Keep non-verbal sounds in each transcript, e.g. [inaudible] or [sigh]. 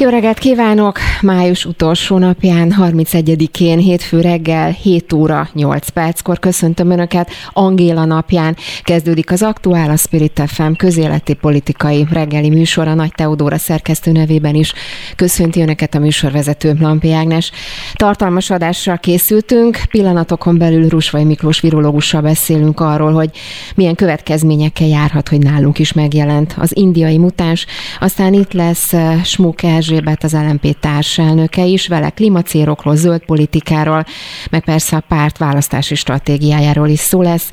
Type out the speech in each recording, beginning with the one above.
Jó reggelt kívánok! Május utolsó napján, 31-én, hétfő reggel, 7 óra 8 perckor köszöntöm Önöket. Angéla napján kezdődik az Aktuál, a Spirit FM közéleti politikai reggeli műsora. Nagy Teodóra szerkesztő nevében is köszönti Önöket a műsorvezető Lampi Ágnes. Tartalmas adással készültünk, pillanatokon belül Rusvai Miklós virológussal beszélünk arról, hogy milyen következményekkel járhat, hogy nálunk is megjelent az indiai mutáns. Aztán itt lesz eh, Smuk Erzsébet, az LMP társelnöke is, vele klímacélokról, zöld politikáról, meg persze a párt választási stratégiájáról is szó lesz.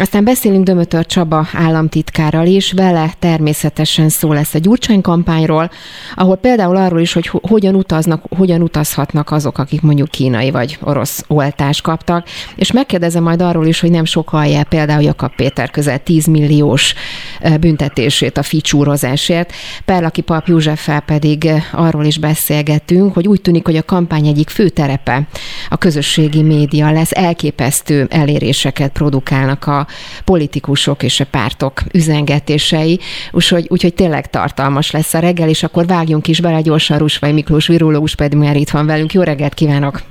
Aztán beszélünk Dömötör Csaba államtitkárral is, vele természetesen szó lesz a Gyurcsány kampányról, ahol például arról is, hogy hogyan utaznak, hogyan utazhatnak azok, akik mondjuk kínai vagy orosz oltást kaptak, és megkérdezem majd arról is, hogy nem sokalja például Jakab Péter közel 10 milliós büntetését a ficsúrozásért. Perlaki Pap Józseffel pedig arról is beszélgetünk, hogy úgy tűnik, hogy a kampány egyik fő terepe a közösségi média lesz, elképesztő eléréseket produkálnak a politikusok és a pártok üzengetései, úgyhogy, úgyhogy tényleg tartalmas lesz a reggel, és akkor vágjunk is bele gyorsan Rusvai Miklós virológus pedig már itt van velünk. Jó reggelt kívánok!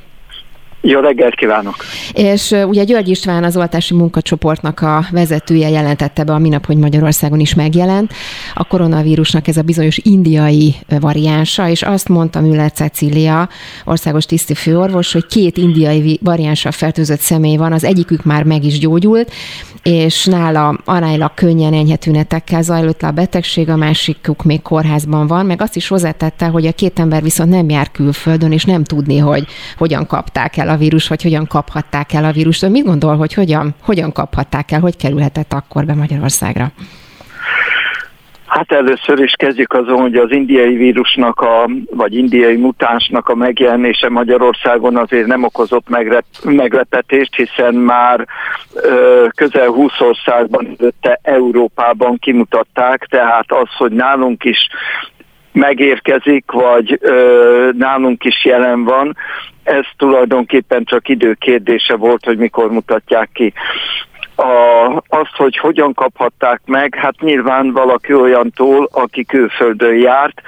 Jó reggelt kívánok! És ugye György István az oltási munkacsoportnak a vezetője jelentette be a minap, hogy Magyarországon is megjelent a koronavírusnak ez a bizonyos indiai variánsa, és azt mondta Müller Cecília, országos tiszti főorvos, hogy két indiai variánssal fertőzött személy van, az egyikük már meg is gyógyult, és nála aránylag könnyen enyhe tünetekkel zajlott le a betegség, a másikuk még kórházban van, meg azt is hozzátette, hogy a két ember viszont nem jár külföldön, és nem tudni, hogy hogyan kapták el a vírus, vagy hogyan kaphatták el a vírust. Mit gondol, hogy hogyan, hogyan kaphatták el, hogy kerülhetett akkor be Magyarországra? Hát először is kezdjük azon, hogy az indiai vírusnak, a, vagy indiai mutánsnak a megjelenése Magyarországon azért nem okozott megrep, meglepetést, hiszen már ö, közel 20 országban, előtte Európában kimutatták, tehát az, hogy nálunk is megérkezik, vagy ö, nálunk is jelen van, ez tulajdonképpen csak idő kérdése volt, hogy mikor mutatják ki. A, azt, hogy hogyan kaphatták meg, hát nyilván valaki olyantól, aki külföldön járt,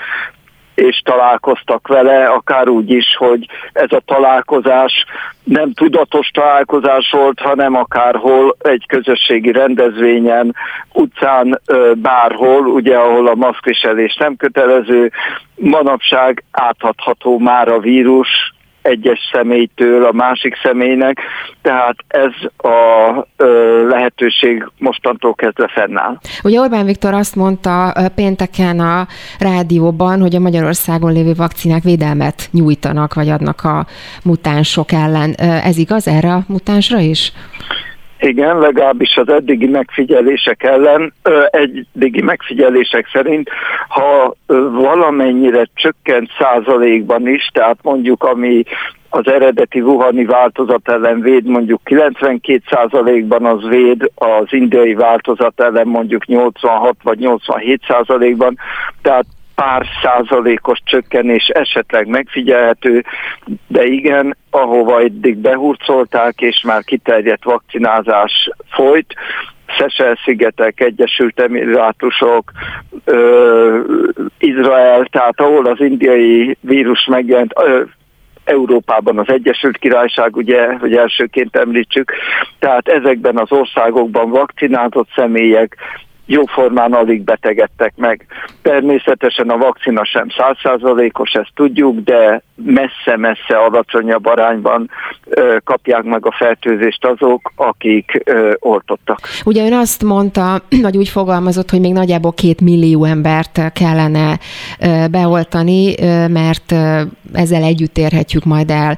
és találkoztak vele, akár úgy is, hogy ez a találkozás nem tudatos találkozás volt, hanem akárhol egy közösségi rendezvényen, utcán, bárhol, ugye ahol a maszkviselés nem kötelező, manapság átadható már a vírus, egyes személytől a másik személynek, tehát ez a ö, lehetőség mostantól kezdve fennáll. Ugye Orbán Viktor azt mondta pénteken a rádióban, hogy a Magyarországon lévő vakcinák védelmet nyújtanak, vagy adnak a mutánsok ellen. Ez igaz erre a mutánsra is? Igen, legalábbis az eddigi megfigyelések ellen, eddigi megfigyelések szerint, ha valamennyire csökkent százalékban is, tehát mondjuk ami az eredeti Wuhani változat ellen véd mondjuk 92%-ban az véd, az indiai változat ellen mondjuk 86 vagy 87%-ban, tehát pár százalékos csökkenés esetleg megfigyelhető, de igen, ahova eddig behurcolták, és már kiterjedt vakcinázás folyt, Szesel-szigetek, Egyesült Emirátusok, ö, Izrael, tehát ahol az indiai vírus megjelent, ö, Európában az Egyesült Királyság, ugye, hogy elsőként említsük, tehát ezekben az országokban vakcinázott személyek jóformán alig betegedtek meg. Természetesen a vakcina sem százszázalékos, ezt tudjuk, de messze-messze alacsonyabb arányban ö, kapják meg a fertőzést azok, akik ö, oltottak. Ugye ön azt mondta, [clears throat] vagy úgy fogalmazott, hogy még nagyjából két millió embert kellene ö, beoltani, ö, mert ö, ezzel együtt érhetjük majd el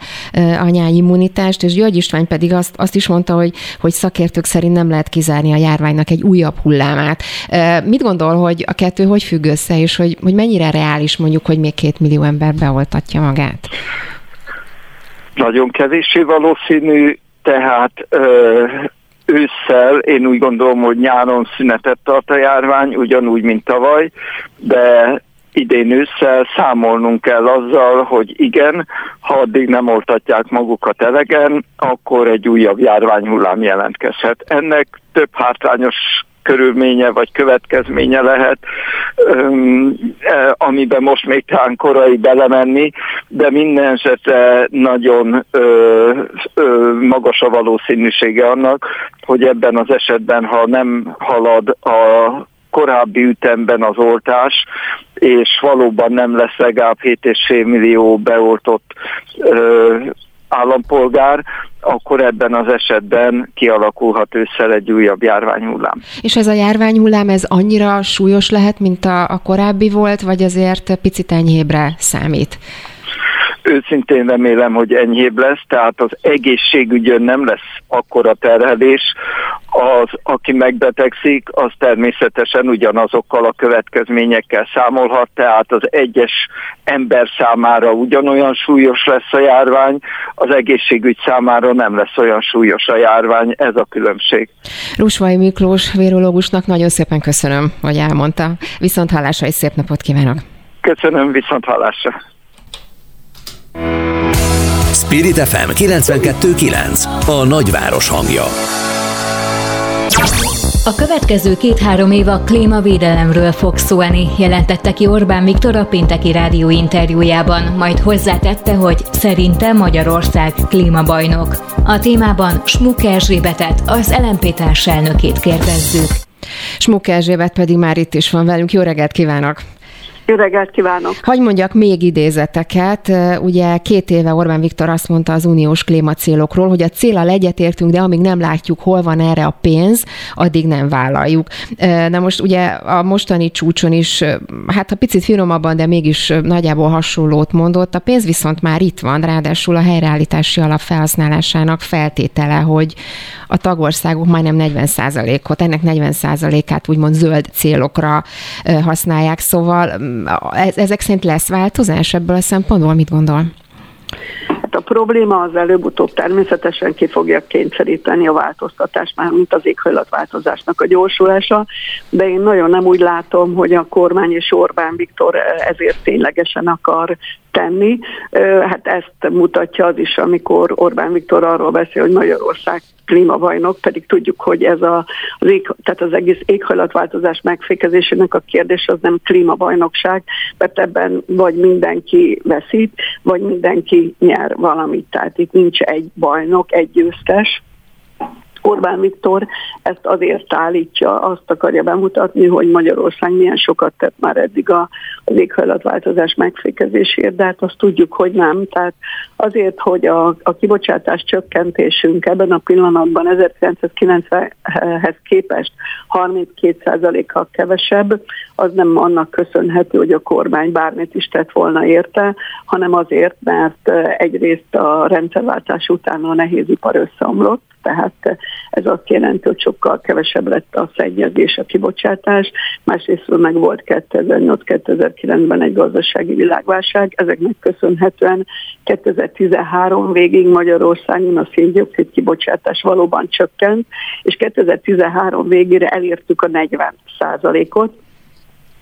a nyáimmunitást, és György István pedig azt, azt is mondta, hogy, hogy szakértők szerint nem lehet kizárni a járványnak egy újabb hullámát. Mit gondol, hogy a kettő hogy függ össze, és hogy, hogy mennyire reális mondjuk, hogy még két millió ember beoltatja magát? Nagyon kevéssé valószínű, tehát ö, ősszel én úgy gondolom, hogy nyáron szünetet tart a járvány, ugyanúgy, mint tavaly, de idén ősszel számolnunk kell azzal, hogy igen, ha addig nem oltatják magukat elegen, akkor egy újabb járványhullám jelentkezhet. Ennek több hátrányos körülménye vagy következménye lehet, e, amiben most még talán korai belemenni, de minden esetre nagyon magas a valószínűsége annak, hogy ebben az esetben, ha nem halad a korábbi ütemben az oltás, és valóban nem lesz legalább 7,5 millió beoltott állampolgár, akkor ebben az esetben kialakulhat ősszel egy újabb járványhullám. És ez a járványhullám, ez annyira súlyos lehet, mint a, a korábbi volt, vagy azért picit enyhébre számít? Őszintén remélem, hogy enyhébb lesz, tehát az egészségügyön nem lesz akkora terhelés. Az, aki megbetegszik, az természetesen ugyanazokkal a következményekkel számolhat, tehát az egyes ember számára ugyanolyan súlyos lesz a járvány, az egészségügy számára nem lesz olyan súlyos a járvány, ez a különbség. Rusvai Miklós vérológusnak nagyon szépen köszönöm, hogy elmondta. Viszont hallásra és szép napot kívánok! Köszönöm, viszont hallásra! Spirit FM 92.9 A nagyváros hangja a következő két-három év a klímavédelemről fog szólni, jelentette ki Orbán Viktor a pénteki rádió interjújában, majd hozzátette, hogy szerinte Magyarország klímabajnok. A témában Smuk Erzsébetet, az LMP társelnökét kérdezzük. Smuk Erzsébet pedig már itt is van velünk. Jó reggelt kívánok! Jó reggelt kívánok! Hogy mondjak még idézeteket. Ugye két éve Orbán Viktor azt mondta az uniós klímacélokról, hogy a célal egyetértünk, de amíg nem látjuk, hol van erre a pénz, addig nem vállaljuk. Na most ugye a mostani csúcson is, hát ha picit finomabban, de mégis nagyjából hasonlót mondott, a pénz viszont már itt van, ráadásul a helyreállítási alap felhasználásának feltétele, hogy a tagországok majdnem 40%-ot, ennek 40%-át úgymond zöld célokra használják, szóval ezek szerint lesz változás ebből a szempontból? Mit gondol? Hát a probléma az előbb-utóbb természetesen ki fogja kényszeríteni a változtatást, már mint az éghajlatváltozásnak a gyorsulása, de én nagyon nem úgy látom, hogy a kormány és Orbán Viktor ezért ténylegesen akar tenni. Hát ezt mutatja az is, amikor Orbán Viktor arról beszél, hogy Magyarország klímabajnok, pedig tudjuk, hogy ez a, az, ég, tehát az egész éghajlatváltozás megfékezésének a kérdés az nem klímabajnokság, mert ebben vagy mindenki veszít, vagy mindenki nyer valamit. Tehát itt nincs egy bajnok, egy győztes, Orbán Viktor ezt azért állítja, azt akarja bemutatni, hogy Magyarország milyen sokat tett már eddig a, az éghajlatváltozás megfékezésért, de hát azt tudjuk, hogy nem. Tehát azért, hogy a, a kibocsátás csökkentésünk ebben a pillanatban 1990-hez képest 32%-kal kevesebb, az nem annak köszönhető, hogy a kormány bármit is tett volna érte, hanem azért, mert egyrészt a rendszerváltás után a nehézipar összeomlott, tehát ez azt jelenti, hogy sokkal kevesebb lett a szennyezés, a kibocsátás, másrészt meg volt 2008-2009-ben egy gazdasági világválság, ezeknek köszönhetően 2013 végig Magyarországon a széndiokszid kibocsátás valóban csökkent, és 2013 végére elértük a 40 ot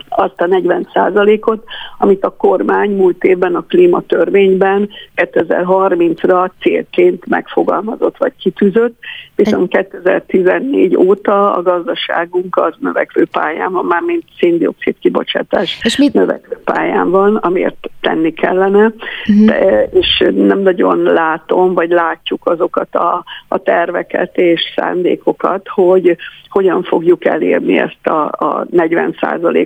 azt a 40 ot amit a kormány múlt évben a klímatörvényben 2030-ra célként megfogalmazott vagy kitűzött, viszont 2014 óta a gazdaságunk az növekvő pályán van, már mint széndiokszid kibocsátás és mit? növekvő pályán van, amiért tenni kellene, uh-huh. de, és nem nagyon látom, vagy látjuk azokat a, a terveket és szándékokat, hogy hogyan fogjuk elérni ezt a, a 40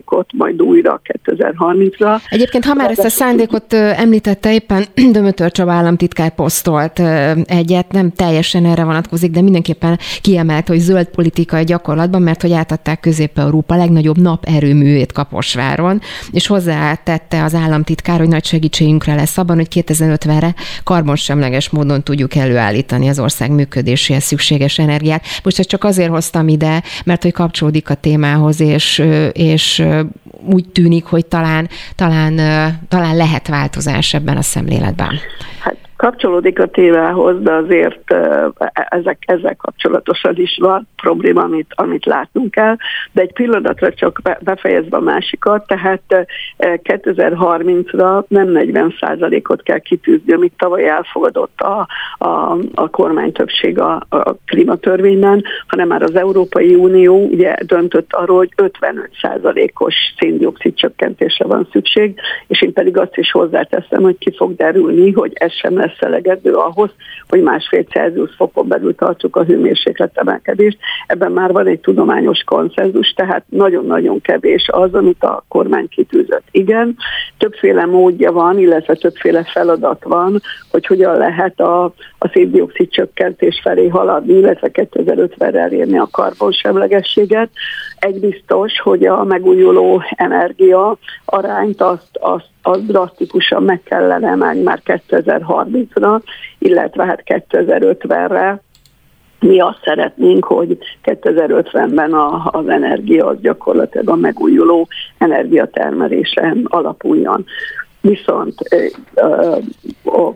ot majd újra 2030-ra. Egyébként, ha már ezt a szándékot említette, éppen [clears throat] Dömötör Csaba államtitkár posztolt egyet, nem teljesen erre vonatkozik, de mindenképpen kiemelt, hogy zöld politikai gyakorlatban, mert hogy átadták Közép-Európa legnagyobb naperőművét Kaposváron, és hozzátette az államtitkár, hogy nagy segítségünkre lesz abban, hogy 2050-re karbonsemleges módon tudjuk előállítani az ország működéséhez szükséges energiát. Most ezt csak azért hoztam ide, mert hogy kapcsolódik a témához, és, és úgy tűnik, hogy talán, talán, talán lehet változás ebben a szemléletben. Hát Kapcsolódik a témához, de azért ezek, ezzel kapcsolatosan is van probléma, amit, amit látnunk kell, de egy pillanatra csak befejezve a másikat, tehát 2030-ra nem 40%-ot kell kitűzni, amit tavaly elfogadott a, a, a kormány többség a, a klímatörvényben, hanem már az Európai Unió ugye döntött arról, hogy 55%-os széndiokszid csökkentésre van szükség, és én pedig azt is hozzáteszem, hogy ki fog derülni, hogy ez sem lesz elegendő ahhoz, hogy másfél Celsius fokon belül tartsuk a hőmérséklet emelkedést. Ebben már van egy tudományos konszenzus, tehát nagyon-nagyon kevés az, amit a kormány kitűzött. Igen, többféle módja van, illetve többféle feladat van, hogy hogyan lehet a, a széndiokszid csökkentés felé haladni, illetve 2050-re elérni a karbonsemlegességet. Egy biztos, hogy a megújuló energia arányt azt, azt, azt drasztikusan meg kellene emelni már 2030-ra, illetve hát 2050-re, mi azt szeretnénk, hogy 2050-ben a, az energia az gyakorlatilag a megújuló energiatermelésen alapuljon. Viszont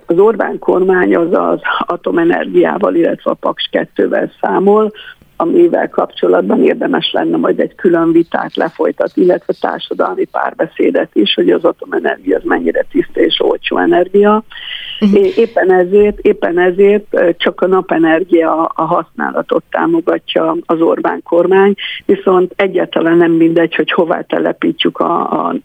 az Orbán kormány az az atomenergiával, illetve a Paks 2-vel számol, amivel kapcsolatban érdemes lenne majd egy külön vitát lefolytatni, illetve társadalmi párbeszédet is, hogy az atomenergia az mennyire tiszta és olcsó energia. Uh-huh. Éppen ezért, éppen ezért csak a napenergia a használatot támogatja az Orbán kormány, viszont egyáltalán nem mindegy, hogy hová telepítsük a, a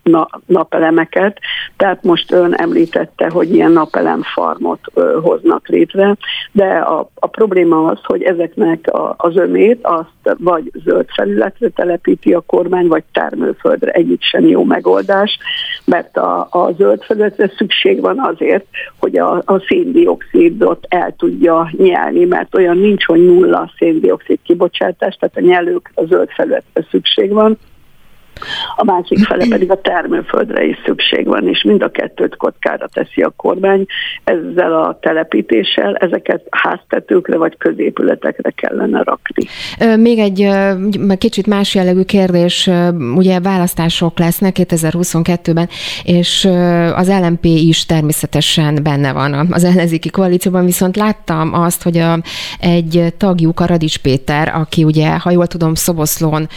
napelemeket. Tehát most ön említette, hogy ilyen napelemfarmot hoznak létre, de a, a probléma az, hogy ezeknek a, az ömé részét azt vagy zöld felületre telepíti a kormány, vagy termőföldre. Egyik sem jó megoldás, mert a, a zöld felületre szükség van azért, hogy a, a széndiokszidot el tudja nyelni, mert olyan nincs, hogy nulla széndiokszid kibocsátás, tehát a nyelők a zöld felületre szükség van, a másik fele pedig a termőföldre is szükség van, és mind a kettőt kockára teszi a kormány. Ezzel a telepítéssel ezeket háztetőkre vagy középületekre kellene rakni. Még egy kicsit más jellegű kérdés, ugye választások lesznek 2022-ben, és az LMP is természetesen benne van az ellenzéki koalícióban, viszont láttam azt, hogy a, egy tagjuk, a Radics Péter, aki ugye, ha jól tudom, Szoboszlón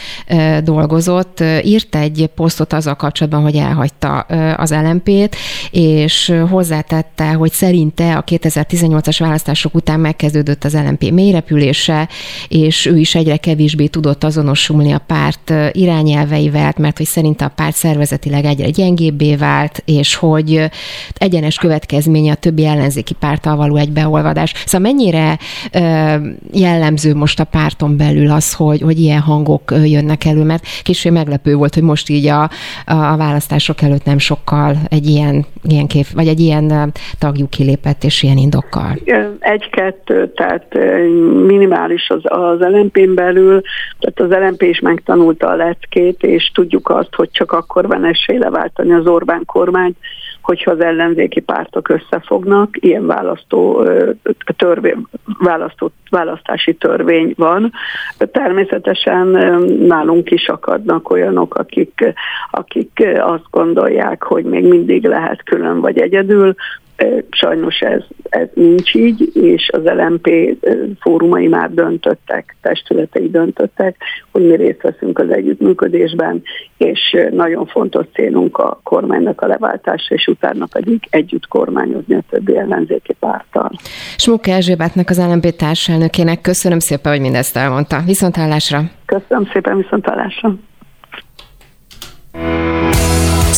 dolgozott, írt egy posztot azzal kapcsolatban, hogy elhagyta az LMP-t, és hozzátette, hogy szerinte a 2018-as választások után megkezdődött az LMP mélyrepülése, és ő is egyre kevésbé tudott azonosulni a párt irányelveivel, mert hogy szerinte a párt szervezetileg egyre gyengébbé vált, és hogy egyenes következménye a többi ellenzéki párttal való egybeolvadás. Szóval mennyire jellemző most a párton belül az, hogy, hogy ilyen hangok jönnek elő, mert később meglepő volt, hogy most így a, a választások előtt nem sokkal egy ilyen, ilyen kép, vagy egy ilyen tagjuk kilépett, és ilyen indokkal. Egy-kettő, tehát minimális az, az LMP-n belül, tehát az LMP is megtanulta a leckét, és tudjuk azt, hogy csak akkor van esély leváltani az Orbán kormányt, hogyha az ellenzéki pártok összefognak, ilyen választó, törvény, választó, választási törvény van. Természetesen nálunk is akadnak olyanok, akik, akik azt gondolják, hogy még mindig lehet külön vagy egyedül, Sajnos ez, ez nincs így, és az LMP fórumai már döntöttek, testületei döntöttek, hogy mi részt veszünk az együttműködésben, és nagyon fontos célunk a kormánynak a leváltása, és utána pedig együtt kormányozni a többi ellenzéki párttal. Smukke Erzsébetnek, az LMP társelnökének köszönöm szépen, hogy mindezt elmondta. Viszontállásra! Köszönöm szépen, viszontállásra!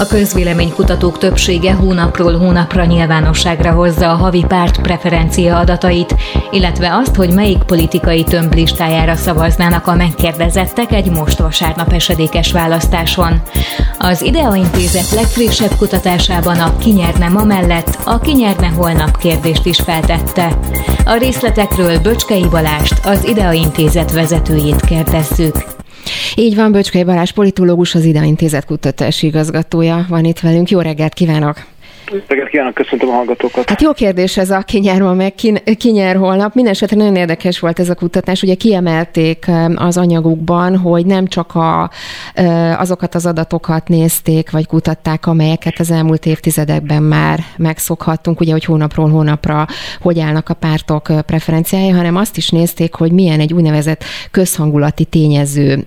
A közvéleménykutatók többsége hónapról hónapra nyilvánosságra hozza a havi párt preferencia adatait, illetve azt, hogy melyik politikai tömblistájára szavaznának a megkérdezettek egy most vasárnap esedékes választáson. Az Idea Intézet legfrissebb kutatásában a kinyerne ma mellett a kinyerne holnap kérdést is feltette. A részletekről Böcskei Balást, az Idea Intézet vezetőjét kérdezzük. Így van, Böcskei Balázs politológus, az Ida Intézet kutatási igazgatója van itt velünk. Jó reggelt kívánok! Reggelt kívánok, köszöntöm a hallgatókat. Hát jó kérdés ez a ki nyer ma meg, ki, ki holnap. Mindenesetre nagyon érdekes volt ez a kutatás. Ugye kiemelték az anyagukban, hogy nem csak a, azokat az adatokat nézték, vagy kutatták, amelyeket az elmúlt évtizedekben már megszokhattunk, ugye, hogy hónapról hónapra hogy állnak a pártok preferenciái, hanem azt is nézték, hogy milyen egy úgynevezett közhangulati tényező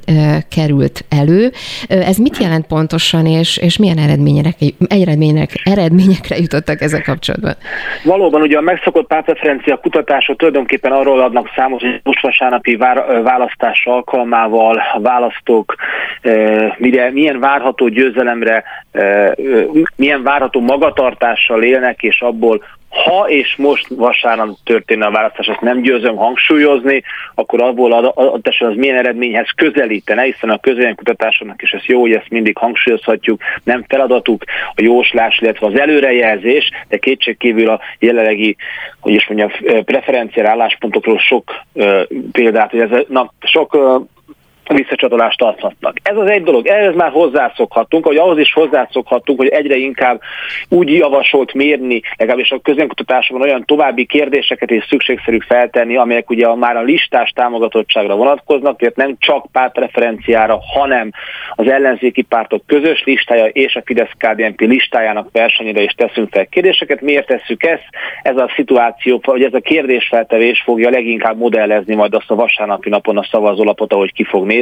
került elő. Ez mit jelent pontosan, és, és milyen eredmények, eredmények, eredmények eredményekre jutottak ezzel kapcsolatban? Valóban ugye a megszokott pártreferencia kutatások tulajdonképpen arról adnak számot, hogy most vasárnapi választás alkalmával választók mire, milyen várható győzelemre, milyen várható magatartással élnek, és abból ha és most vasárnap történne a választás, ezt nem győzöm hangsúlyozni, akkor abból adatosan az milyen eredményhez közelítene, hiszen a közönkutatásoknak is ez jó, hogy ezt mindig hangsúlyozhatjuk, nem feladatuk a jóslás, illetve az előrejelzés, de kétségkívül a jelenlegi, hogy is mondjam, preferenciál álláspontokról sok uh, példát, hogy ez, na, sok uh, visszacsatolást adhatnak. Ez az egy dolog, ehhez már hozzászokhatunk, hogy ahhoz is hozzászokhatunk, hogy egyre inkább úgy javasolt mérni, legalábbis a közönkutatásban olyan további kérdéseket is szükségszerű feltenni, amelyek ugye már a listás támogatottságra vonatkoznak, tehát nem csak pártreferenciára, hanem az ellenzéki pártok közös listája és a fidesz KDNP listájának versenyére is teszünk fel kérdéseket. Miért tesszük ezt? Ez a szituáció, vagy ez a kérdésfeltevés fogja leginkább modellezni majd azt a vasárnapi napon a szavazólapot, ahogy ki fog nézni.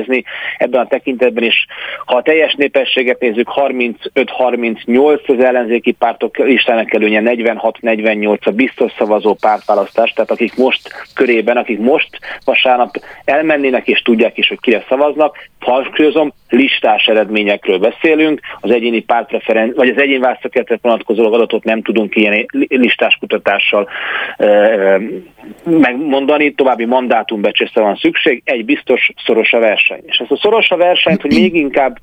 Ebben a tekintetben is, ha a teljes népességet nézzük, 35-38 az ellenzéki pártok listának előnye 46-48 a biztos szavazó pártválasztás, tehát akik most körében, akik most vasárnap elmennének és tudják is, hogy kire szavaznak, hangsúlyozom, listás eredményekről beszélünk, az egyéni pártpreferen, vagy az egyéni választókerületre vonatkozó adatot nem tudunk ilyen listás kutatással megmondani, további mandátumbecsésre van szükség, egy biztos szoros a verseny. És ezt a szoros a versenyt, hogy még inkább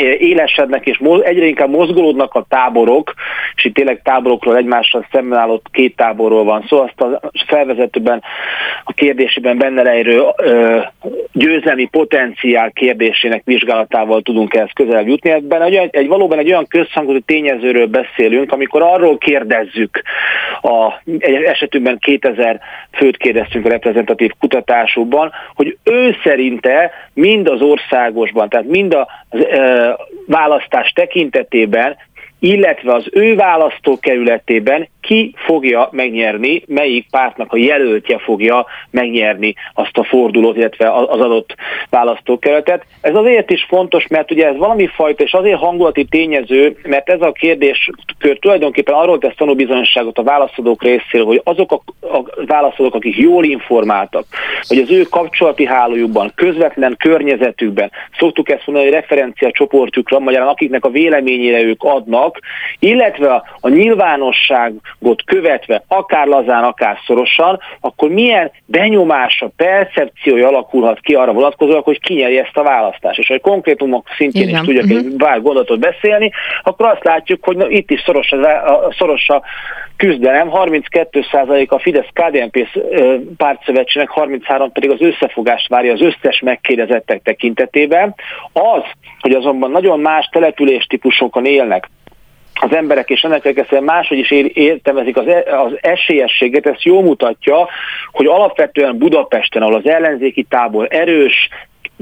élesednek és egyre inkább mozgolódnak a táborok, és itt tényleg táborokról egymással szemben állott két táborról van szó, szóval azt a felvezetőben a kérdésében benne lejrő győzelmi potenciál kérdésének vizsgálatával tudunk ehhez közelebb jutni. Ebben egy, egy valóban egy olyan közhangú tényezőről beszélünk, amikor arról kérdezzük, a, egy esetünkben 2000 főt kérdeztünk a reprezentatív kutatásukban, hogy ő szerinte mind az országosban, tehát mind az választás tekintetében illetve az ő választókerületében ki fogja megnyerni, melyik pártnak a jelöltje fogja megnyerni azt a fordulót, illetve az adott választókerületet. Ez azért is fontos, mert ugye ez valami fajta, és azért hangulati tényező, mert ez a kérdéskör tulajdonképpen arról tesz tanúbizonyságot a válaszadók részéről, hogy azok a, a válaszadók, akik jól informáltak, hogy az ő kapcsolati hálójukban, közvetlen környezetükben, szoktuk ezt mondani, hogy referencia csoportjukra, magyarán akiknek a véleményére ők adnak, vannak, illetve a nyilvánosságot követve, akár lazán, akár szorosan, akkor milyen benyomása, percepciója alakulhat ki arra vonatkozóan, hogy kinyeri ezt a választást. És hogy konkrétumok szintjén Igen. is tudjak uh-huh. egy pár gondolatot beszélni, akkor azt látjuk, hogy na, itt is szoros a, a, szoros a küzdelem, 32% a Fidesz-KDNP pártszövetségnek, 33 pedig az összefogást várja az összes megkérdezettek tekintetében. Az, hogy azonban nagyon más településtípusokon élnek, az emberek, és ennek egyszerűen máshogy is értelmezik az, e, az esélyességet, ez jó mutatja, hogy alapvetően Budapesten, ahol az ellenzéki tábor erős,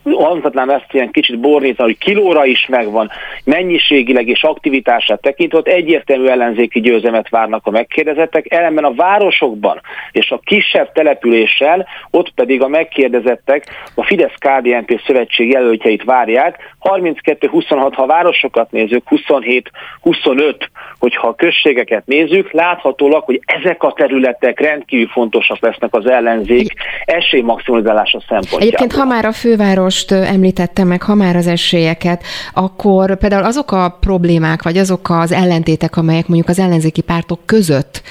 mondhatnám ezt ilyen kicsit bornítan, hogy kilóra is megvan, mennyiségileg és aktivitását tekintve, egyértelmű ellenzéki győzemet várnak a megkérdezettek, ellenben a városokban és a kisebb településen, ott pedig a megkérdezettek a Fidesz-KDNP szövetség jelöltjeit várják, 32-26, ha városokat nézzük, 27-25, hogyha a községeket nézzük, láthatólag, hogy ezek a területek rendkívül fontosak lesznek az ellenzék esélymaximalizálása szempontjából. Egyébként, ha már a főváros most említette meg, ha már az esélyeket, akkor például azok a problémák, vagy azok az ellentétek, amelyek mondjuk az ellenzéki pártok között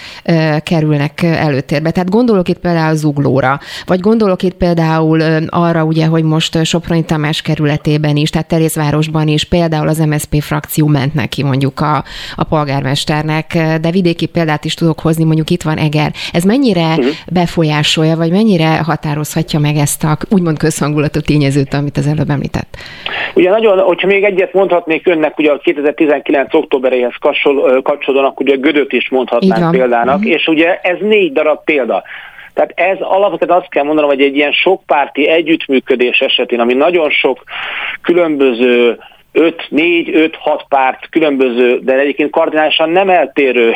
kerülnek előtérbe. Tehát gondolok itt például Zuglóra, vagy gondolok itt például arra, ugye, hogy most Soproni Tamás kerületében is, tehát Terézvárosban is például az MSZP frakció ment neki mondjuk a, a polgármesternek, de vidéki példát is tudok hozni, mondjuk itt van Eger. Ez mennyire uh-huh. befolyásolja, vagy mennyire határozhatja meg ezt a úgymond közhangulatú tényezőt itt, amit az előbb említett. Ugye nagyon, hogyha még egyet mondhatnék önnek, ugye a 2019. októberéhez kapcsolódóan, akkor ugye Gödöt is mondhatnánk példának, uh-huh. és ugye ez négy darab példa. Tehát ez alapvetően azt kell mondanom, hogy egy ilyen sokpárti együttműködés esetén, ami nagyon sok különböző 5-4-5-6 párt különböző, de egyébként kardinálisan nem eltérő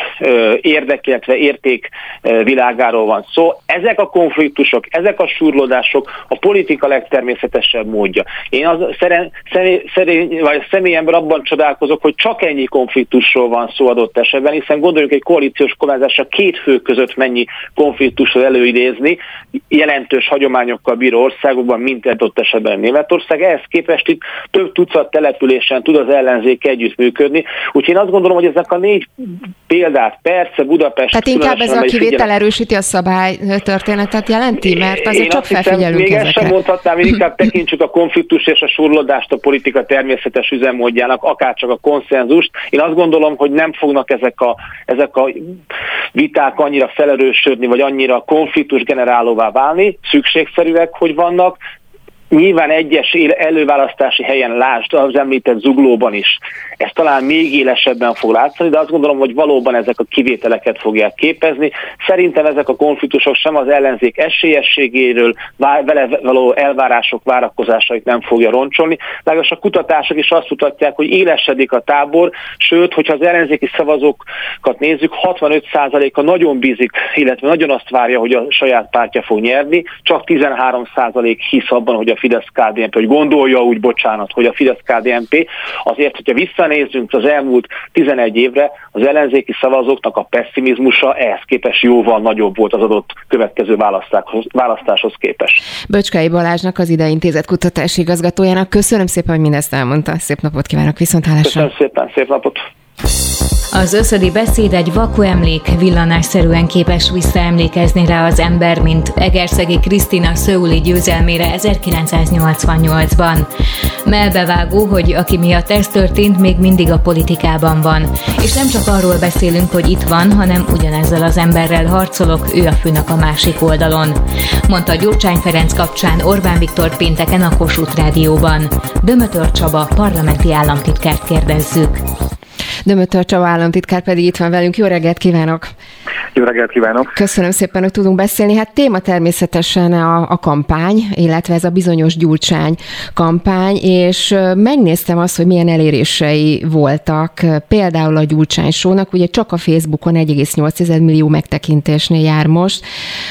érdek, illetve érték világáról van szó. Szóval ezek a konfliktusok, ezek a surlódások a politika legtermészetesebb módja. Én az szeren, személy, szerény, vagy személyemben abban csodálkozok, hogy csak ennyi konfliktusról van szó adott esetben, hiszen gondoljuk egy koalíciós kormányzásra két fő között mennyi konfliktusról előidézni, jelentős hagyományokkal bíró országokban, mint adott esetben Németország. Ehhez képest itt több tucat település településen tud az ellenzék együttműködni. Úgyhogy én azt gondolom, hogy ezek a négy példát, persze Budapest... Tehát inkább ez a kivétel figyelem. erősíti a szabály történetet jelenti? Mert azért én csak felfigyelünk Még ezt sem mondhatnám, hogy inkább [laughs] tekintsük a konfliktus és a surlódást a politika természetes üzemmódjának, akár csak a konszenzust. Én azt gondolom, hogy nem fognak ezek a, ezek a viták annyira felerősödni, vagy annyira konfliktus generálóvá válni. Szükségszerűek, hogy vannak, Nyilván egyes előválasztási helyen, lásd az említett zuglóban is, ez talán még élesebben fog látszani, de azt gondolom, hogy valóban ezek a kivételeket fogják képezni. Szerintem ezek a konfliktusok sem az ellenzék esélyességéről, vele való elvárások, várakozásait nem fogja roncsolni. Legalábbis a kutatások is azt mutatják, hogy élesedik a tábor, sőt, hogyha az ellenzéki szavazókat nézzük, 65%-a nagyon bízik, illetve nagyon azt várja, hogy a saját pártja fog nyerni, csak 13% hisz abban, hogy a Fidesz-KDNP, hogy gondolja úgy, bocsánat, hogy a Fidesz-KDNP azért, hogyha visszanézzünk az elmúlt 11 évre, az ellenzéki szavazóknak a pessimizmusa ehhez képest jóval nagyobb volt az adott következő választáshoz, választáshoz képest. Böcskai Balázsnak, az ide intézet kutatási igazgatójának köszönöm szépen, hogy mindezt elmondta. Szép napot kívánok, viszont hálásra. Köszönöm szépen, szép napot. Az összödi beszéd egy vaku emlék, villanásszerűen képes visszaemlékezni rá az ember, mint Egerszegi Krisztina Szöuli győzelmére 1988-ban. Melbevágó, hogy aki miatt ez történt, még mindig a politikában van. És nem csak arról beszélünk, hogy itt van, hanem ugyanezzel az emberrel harcolok, ő a főnök a másik oldalon. Mondta Gyurcsány Ferenc kapcsán Orbán Viktor pénteken a Kossuth Rádióban. Dömötör Csaba, parlamenti államtitkárt kérdezzük. Dömötör Csaba államtitkár pedig itt van velünk. Jó reggelt kívánok! Jó reggelt kívánok! Köszönöm szépen, hogy tudunk beszélni. Hát téma természetesen a, a kampány, illetve ez a bizonyos gyurcsány kampány, és megnéztem azt, hogy milyen elérései voltak például a gyurcsány sónak, ugye csak a Facebookon 1,8 millió megtekintésnél jár most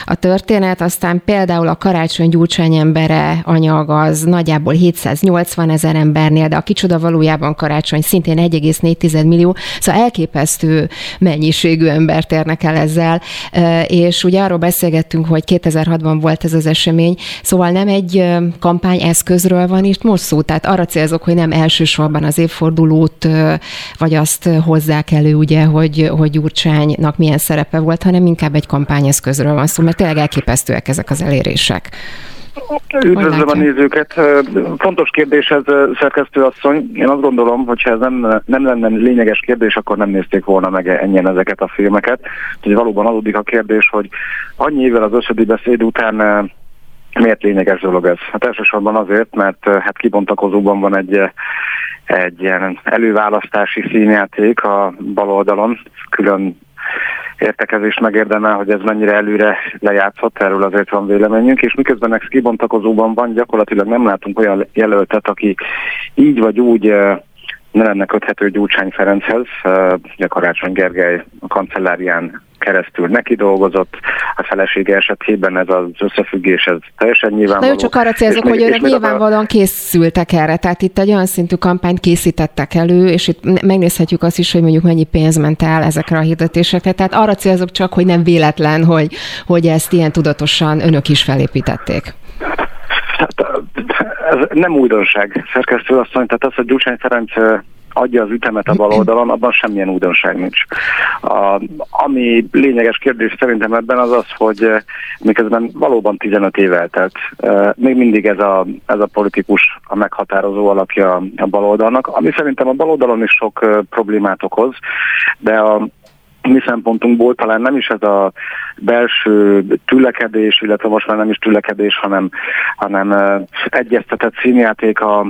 a történet, aztán például a karácsony gyurcsány embere anyag az nagyjából 780 ezer embernél, de a kicsoda valójában karácsony szintén 1,4 millió, szóval elképesztő mennyiségű embert érnek el ezzel, és ugye arról beszélgettünk, hogy 2006-ban volt ez az esemény, szóval nem egy kampány eszközről van itt most szó, tehát arra célzok, hogy nem elsősorban az évfordulót, vagy azt hozzák elő, ugye, hogy, hogy Gyurcsánynak milyen szerepe volt, hanem inkább egy kampányeszközről van szó, mert tényleg elképesztőek ezek az elérések. Üdvözlöm a nézőket. Fontos kérdés ez, szerkesztő asszony. Én azt gondolom, hogy ha ez nem, nem lenne lényeges kérdés, akkor nem nézték volna meg ennyien ezeket a filmeket. Úgyhogy valóban adódik a kérdés, hogy annyi évvel az összödi beszéd után miért lényeges dolog ez? Hát elsősorban azért, mert hát kibontakozóban van egy, egy ilyen előválasztási színjáték a bal oldalon, külön értekezést megérdemel, hogy ez mennyire előre lejátszott, erről azért van véleményünk, és miközben ez kibontakozóban van, gyakorlatilag nem látunk olyan jelöltet, aki így vagy úgy eh, ne lenne köthető Gyurcsány Ferenchez. Ugye Karácsony Gergely a kancellárián keresztül neki dolgozott, a felesége esetében ez az összefüggés, ez teljesen nyilvánvaló. Na csak arra célzok, hogy önök nyilvánvalóan a... készültek erre, tehát itt egy olyan szintű kampányt készítettek elő, és itt megnézhetjük azt is, hogy mondjuk mennyi pénz ment el ezekre a hirdetésekre, tehát arra célzok csak, hogy nem véletlen, hogy, hogy ezt ilyen tudatosan önök is felépítették. Hát, ez nem újdonság, szerkesztő asszony, tehát az, hogy Gyurcsány Ferenc adja az ütemet a baloldalon, abban semmilyen újdonság nincs. A, ami lényeges kérdés szerintem ebben az az, hogy miközben valóban 15 év eltelt, még mindig ez a, ez a politikus a meghatározó alapja a baloldalnak, ami szerintem a baloldalon is sok problémát okoz, de a mi szempontunkból talán nem is ez a belső tülekedés, illetve most már nem is tülekedés, hanem, hanem egyeztetett színjáték a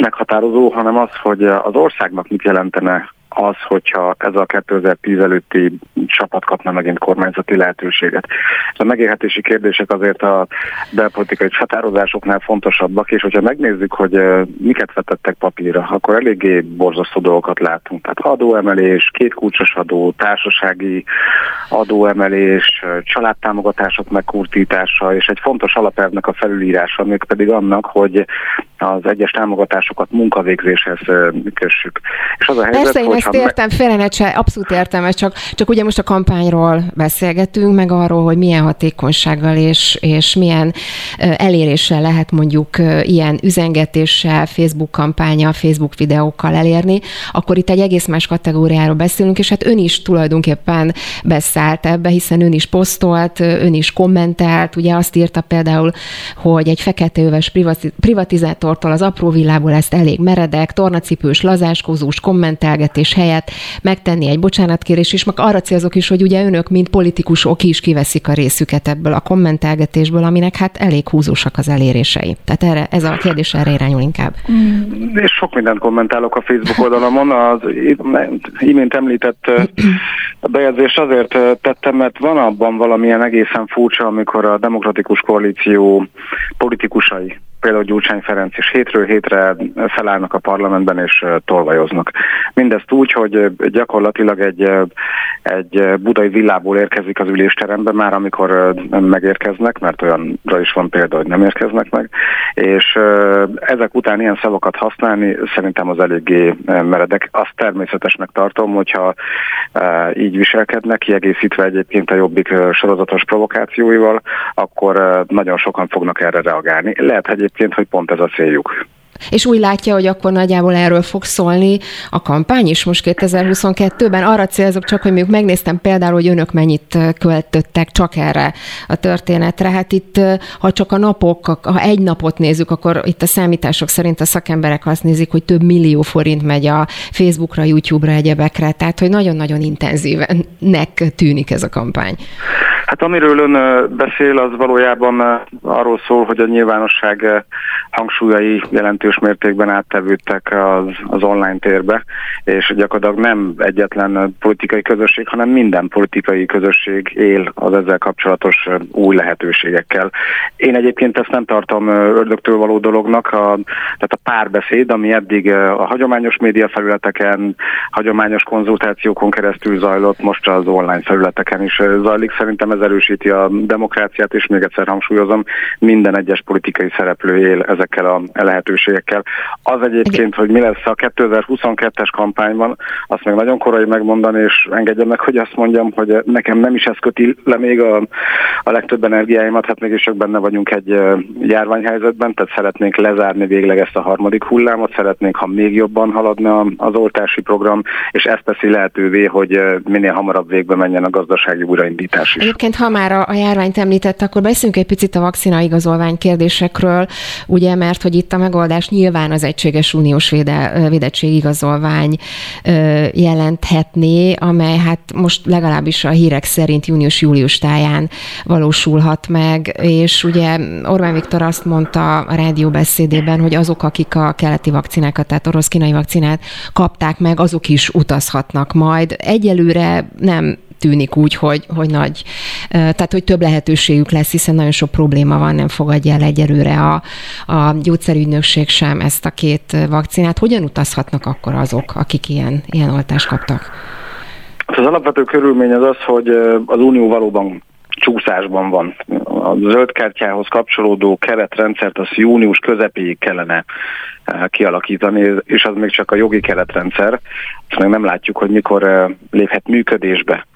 meghatározó, hanem az, hogy az országnak mit jelentene az, hogyha ez a 2010 előtti csapat kapna megint kormányzati lehetőséget. A megélhetési kérdések azért a belpolitikai határozásoknál fontosabbak, és hogyha megnézzük, hogy miket vetettek papírra, akkor eléggé borzasztó dolgokat látunk. Tehát adóemelés, két kulcsos adó, társasági adóemelés, családtámogatások megkurtítása, és egy fontos alapelvnek a felülírása, még pedig annak, hogy az egyes támogatásokat munkavégzéshez kössük. És az a helyzet, Persze, én ezt értem, félrenet se, abszolút értem, csak, csak ugye most a kampányról beszélgetünk, meg arról, hogy milyen hatékonysággal és, és milyen eléréssel lehet mondjuk ilyen üzengetéssel, Facebook kampánya, Facebook videókkal elérni, akkor itt egy egész más kategóriáról beszélünk, és hát ön is tulajdonképpen beszállt ebbe, hiszen ön is posztolt, ön is kommentelt, ugye azt írta például, hogy egy feketeöves privatizátortól az apró villából ezt elég meredek, tornacipős, lazáskozós kommentelgetés helyett megtenni egy bocsánatkérés, és meg arra célzok is, hogy ugye önök, mint politikusok is kiveszik a részüket ebből a kommentelgetésből, aminek hát elég húzósak az elérései. Tehát erre, ez a kérdés erre irányul inkább. Mm, és sok mindent kommentálok a Facebook oldalamon. Az imént említett bejegyzést azért tettem, mert van abban valamilyen egészen furcsa, amikor a demokratikus koalíció politikusai például Gyurcsány Ferenc is hétről hétre felállnak a parlamentben és tolvajoznak. Mindezt úgy, hogy gyakorlatilag egy, egy budai villából érkezik az ülésterembe már, amikor megérkeznek, mert olyanra is van példa, hogy nem érkeznek meg, és ezek után ilyen szavakat használni szerintem az eléggé meredek. Azt természetesnek tartom, hogyha így viselkednek, kiegészítve egyébként a jobbik sorozatos provokációival, akkor nagyon sokan fognak erre reagálni. Lehet egyébként egyébként, hogy pont ez a céljuk. És úgy látja, hogy akkor nagyjából erről fog szólni a kampány is most 2022-ben. Arra célzok csak, hogy még megnéztem például, hogy önök mennyit költöttek csak erre a történetre. Hát itt, ha csak a napok, ha egy napot nézzük, akkor itt a számítások szerint a szakemberek azt nézik, hogy több millió forint megy a Facebookra, YouTube-ra, egyebekre. Tehát, hogy nagyon-nagyon intenzíven nek tűnik ez a kampány. Hát amiről ön beszél, az valójában arról szól, hogy a nyilvánosság hangsúlyai jelentős mértékben áttevődtek az, az online térbe, és gyakorlatilag nem egyetlen politikai közösség, hanem minden politikai közösség él az ezzel kapcsolatos új lehetőségekkel. Én egyébként ezt nem tartom ördögtől való dolognak, a, tehát a párbeszéd, ami eddig a hagyományos média felületeken, hagyományos konzultációkon keresztül zajlott, most az online felületeken is zajlik. Szerintem ez erősíti a demokráciát, és még egyszer hangsúlyozom, minden egyes politikai szereplő él ezekkel a lehetőségekkel. Az egyébként, hogy mi lesz a 2022-es kampányban, azt még nagyon korai megmondani, és engedjem meg, hogy azt mondjam, hogy nekem nem is ez köti le még a, a legtöbb energiáimat, hát mégis csak benne vagyunk egy járványhelyzetben, tehát szeretnénk lezárni végleg ezt a harmadik hullámot, szeretnénk, ha még jobban haladna az oltási program, és ezt teszi lehetővé, hogy minél hamarabb végbe menjen a gazdasági újraindítás is. Egyébként, ha már a, a járványt említett, akkor beszéljünk egy picit a vakcina igazolvány kérdésekről, ugye, mert hogy itt a megoldás nyilván az egységes uniós véde, védettségigazolvány jelenthetné, amely hát most legalábbis a hírek szerint június-július táján valósulhat meg, és ugye Orbán Viktor azt mondta a rádióbeszédében, hogy azok, akik a keleti vakcinákat, tehát orosz-kínai vakcinát kapták meg, azok is utazhatnak majd. Egyelőre nem tűnik úgy, hogy, hogy nagy, tehát hogy több lehetőségük lesz, hiszen nagyon sok probléma van, nem fogadja el egyelőre a, a gyógyszerügynökség sem ezt a két vakcinát. Hogyan utazhatnak akkor azok, akik ilyen, ilyen oltást kaptak? Az alapvető körülmény az az, hogy az Unió valóban csúszásban van. A zöld kártyához kapcsolódó keretrendszert az június közepéig kellene kialakítani, és az még csak a jogi keretrendszer. Azt még nem látjuk, hogy mikor léphet működésbe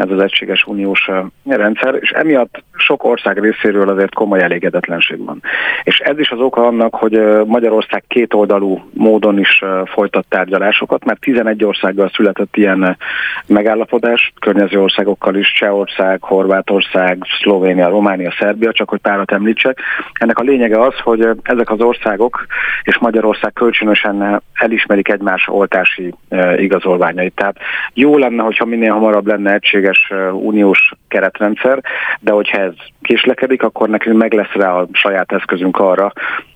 ez az egységes uniós rendszer, és emiatt sok ország részéről azért komoly elégedetlenség van. És ez is az oka annak, hogy Magyarország kétoldalú módon is folytat tárgyalásokat, mert 11 országgal született ilyen megállapodás, környező országokkal is, Csehország, Horvátország, Szlovénia, Románia, Szerbia, csak hogy párat említsek. Ennek a lényege az, hogy ezek az országok és Magyarország kölcsönösen elismerik egymás oltási igazolványait. Tehát jó lenne, hogyha minél hamarabb lenne egységes uniós keretrendszer, de hogyha ez késlekedik, akkor nekünk meg lesz rá a saját eszközünk arra,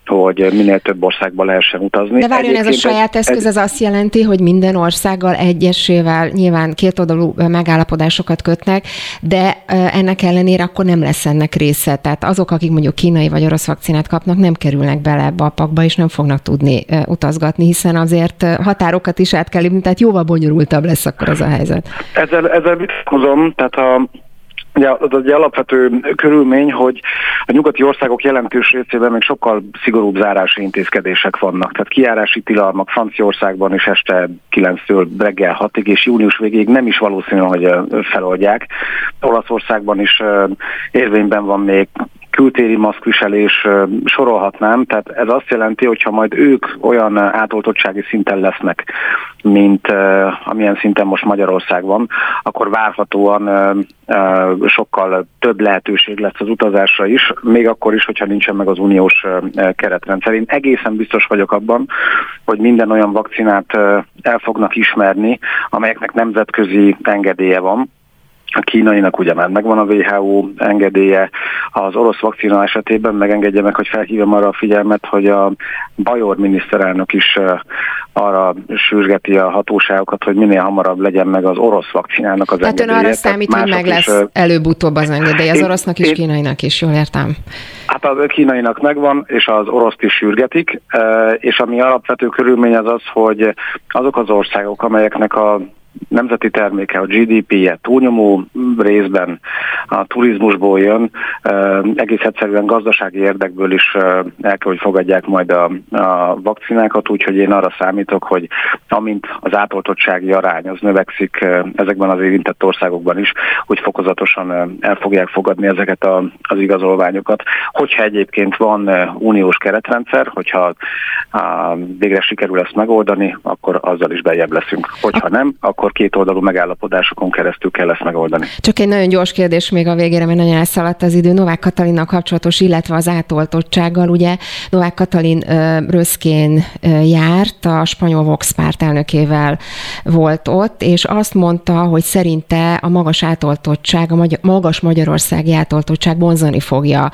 hogy minél több országba lehessen utazni. De várjon, ez a saját eszköz, ez azt jelenti, hogy minden országgal egyesével nyilván kétoldalú megállapodásokat kötnek, de ennek ellenére akkor nem lesz ennek része. Tehát azok, akik mondjuk kínai vagy orosz vakcinát kapnak, nem kerülnek bele ebbe a pakba, és nem fognak tudni utazgatni, hiszen azért határokat is át kell lépni, tehát jóval bonyolultabb lesz akkor az a helyzet. Ezzel, ezzel vitatkozom, tehát a Ugye az egy alapvető körülmény, hogy a nyugati országok jelentős részében még sokkal szigorúbb zárási intézkedések vannak. Tehát kiárási tilalmak Franciaországban is este 9-től reggel 6-ig, és június végéig nem is valószínű, hogy feloldják. Olaszországban is érvényben van még kültéri maszkviselés sorolhatnám, tehát ez azt jelenti, hogy ha majd ők olyan átoltottsági szinten lesznek, mint amilyen szinten most Magyarország van, akkor várhatóan sokkal több lehetőség lesz az utazásra is, még akkor is, hogyha nincsen meg az uniós keretrendszer. Én egészen biztos vagyok abban, hogy minden olyan vakcinát el fognak ismerni, amelyeknek nemzetközi engedélye van, a kínainak ugye már megvan a WHO engedélye, az orosz vakcina esetében megengedje meg, hogy felhívjam arra a figyelmet, hogy a Bajor miniszterelnök is arra sürgeti a hatóságokat, hogy minél hamarabb legyen meg az orosz vakcinának az Tehát engedélye. ön arra számít, hogy meg lesz is, előbb-utóbb az engedély, az én, orosznak is, én, kínainak is, jól értem? Hát a kínainak megvan, és az oroszt is sürgetik, és ami alapvető körülmény az az, hogy azok az országok, amelyeknek a nemzeti terméke, a GDP-je túlnyomó részben a turizmusból jön, egész egyszerűen gazdasági érdekből is el kell, hogy fogadják majd a, a vakcinákat, úgyhogy én arra számítok, hogy amint az átoltottsági arány az növekszik ezekben az érintett országokban is, hogy fokozatosan el fogják fogadni ezeket a, az igazolványokat. Hogyha egyébként van uniós keretrendszer, hogyha végre sikerül ezt megoldani, akkor azzal is bejebb leszünk. Hogyha nem, akkor akkor két oldalú megállapodásokon keresztül kell ezt megoldani. Csak egy nagyon gyors kérdés még a végére, mert nagyon elszaladt az idő. Novák Katalinnal kapcsolatos, illetve az átoltottsággal. Ugye Novák Katalin Röszkén járt, a spanyol Vox párt elnökével volt ott, és azt mondta, hogy szerinte a magas átoltottság, a magas magyarországi átoltottság vonzani fogja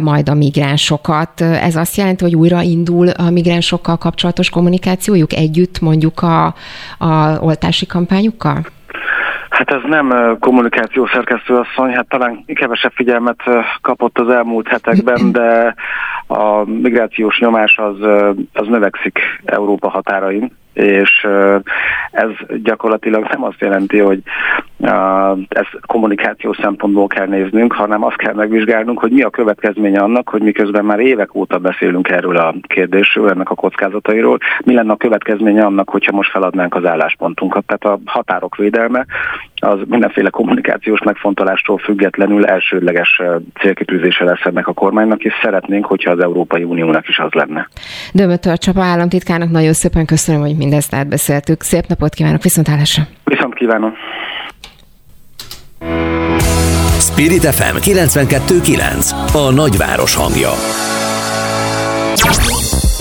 majd a migránsokat. Ez azt jelenti, hogy újra indul a migránsokkal kapcsolatos kommunikációjuk együtt mondjuk a, a oltási kampányukkal? Hát ez nem kommunikáció szerkesztő asszony, hát talán kevesebb figyelmet kapott az elmúlt hetekben, [clears throat] de a migrációs nyomás az, az növekszik Európa határain, és ez gyakorlatilag nem azt jelenti, hogy ez kommunikáció szempontból kell néznünk, hanem azt kell megvizsgálnunk, hogy mi a következménye annak, hogy miközben már évek óta beszélünk erről a kérdésről, ennek a kockázatairól, mi lenne a következménye annak, hogyha most feladnánk az álláspontunkat. Tehát a határok védelme az mindenféle kommunikációs megfontolástól függetlenül elsődleges célkitűzése lesz ennek a kormánynak, és szeretnénk, hogyha az Európai Uniónak is az lenne. Dömötör Csapa államtitkárnak nagyon szépen köszönöm, hogy mindezt átbeszéltük. Szép napot kívánok, viszont hálásra! Viszont kívánom! Spirit FM 92.9 A nagyváros hangja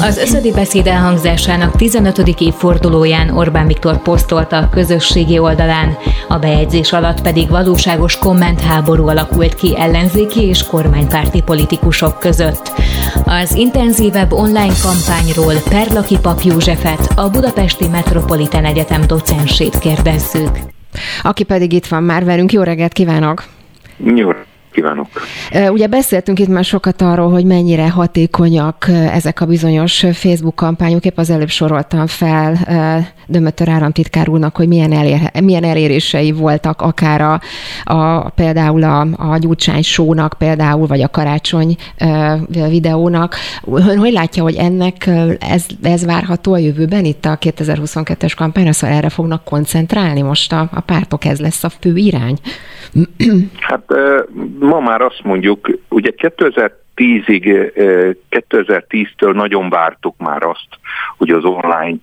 az összödi beszéd elhangzásának 15. évfordulóján Orbán Viktor posztolta a közösségi oldalán, a bejegyzés alatt pedig valóságos kommentháború alakult ki ellenzéki és kormánypárti politikusok között. Az intenzívebb online kampányról Perlaki Pap Józsefet, a Budapesti Metropolitan Egyetem docensét kérdezzük. Aki pedig itt van már velünk, jó reggelt kívánok! Jó kívánok! Ugye beszéltünk itt már sokat arról, hogy mennyire hatékonyak ezek a bizonyos Facebook kampányok. Épp az előbb soroltam fel Dömötör államtitkár úrnak, hogy milyen, elér, milyen elérései voltak akár a, a például a, a Gyurcsány sónak például, vagy a karácsony videónak. Ön hogy látja, hogy ennek ez, ez várható a jövőben itt a 2022-es kampányra, szóval erre fognak koncentrálni most a, a pártok, ez lesz a fő irány? Hát ma már azt mondjuk, ugye 2010-ig, 2010-től nagyon vártuk már azt, hogy az online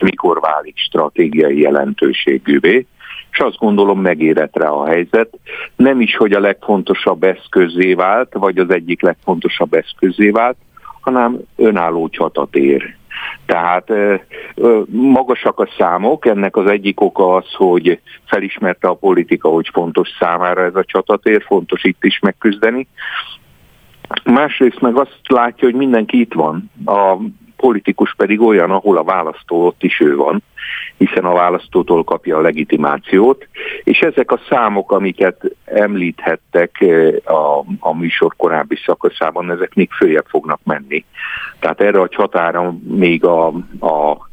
mikor válik stratégiai jelentőségűvé, és azt gondolom megérett rá a helyzet. Nem is, hogy a legfontosabb eszközé vált, vagy az egyik legfontosabb eszközé vált, hanem önálló csatatér. Tehát magasak a számok, ennek az egyik oka az, hogy felismerte a politika, hogy fontos számára ez a csatatér, fontos itt is megküzdeni. Másrészt meg azt látja, hogy mindenki itt van. A politikus pedig olyan, ahol a választó ott is ő van, hiszen a választótól kapja a legitimációt, és ezek a számok, amiket említhettek eh, a, a műsor korábbi szakaszában, ezek még följebb fognak menni. Tehát erre a csatára még a, a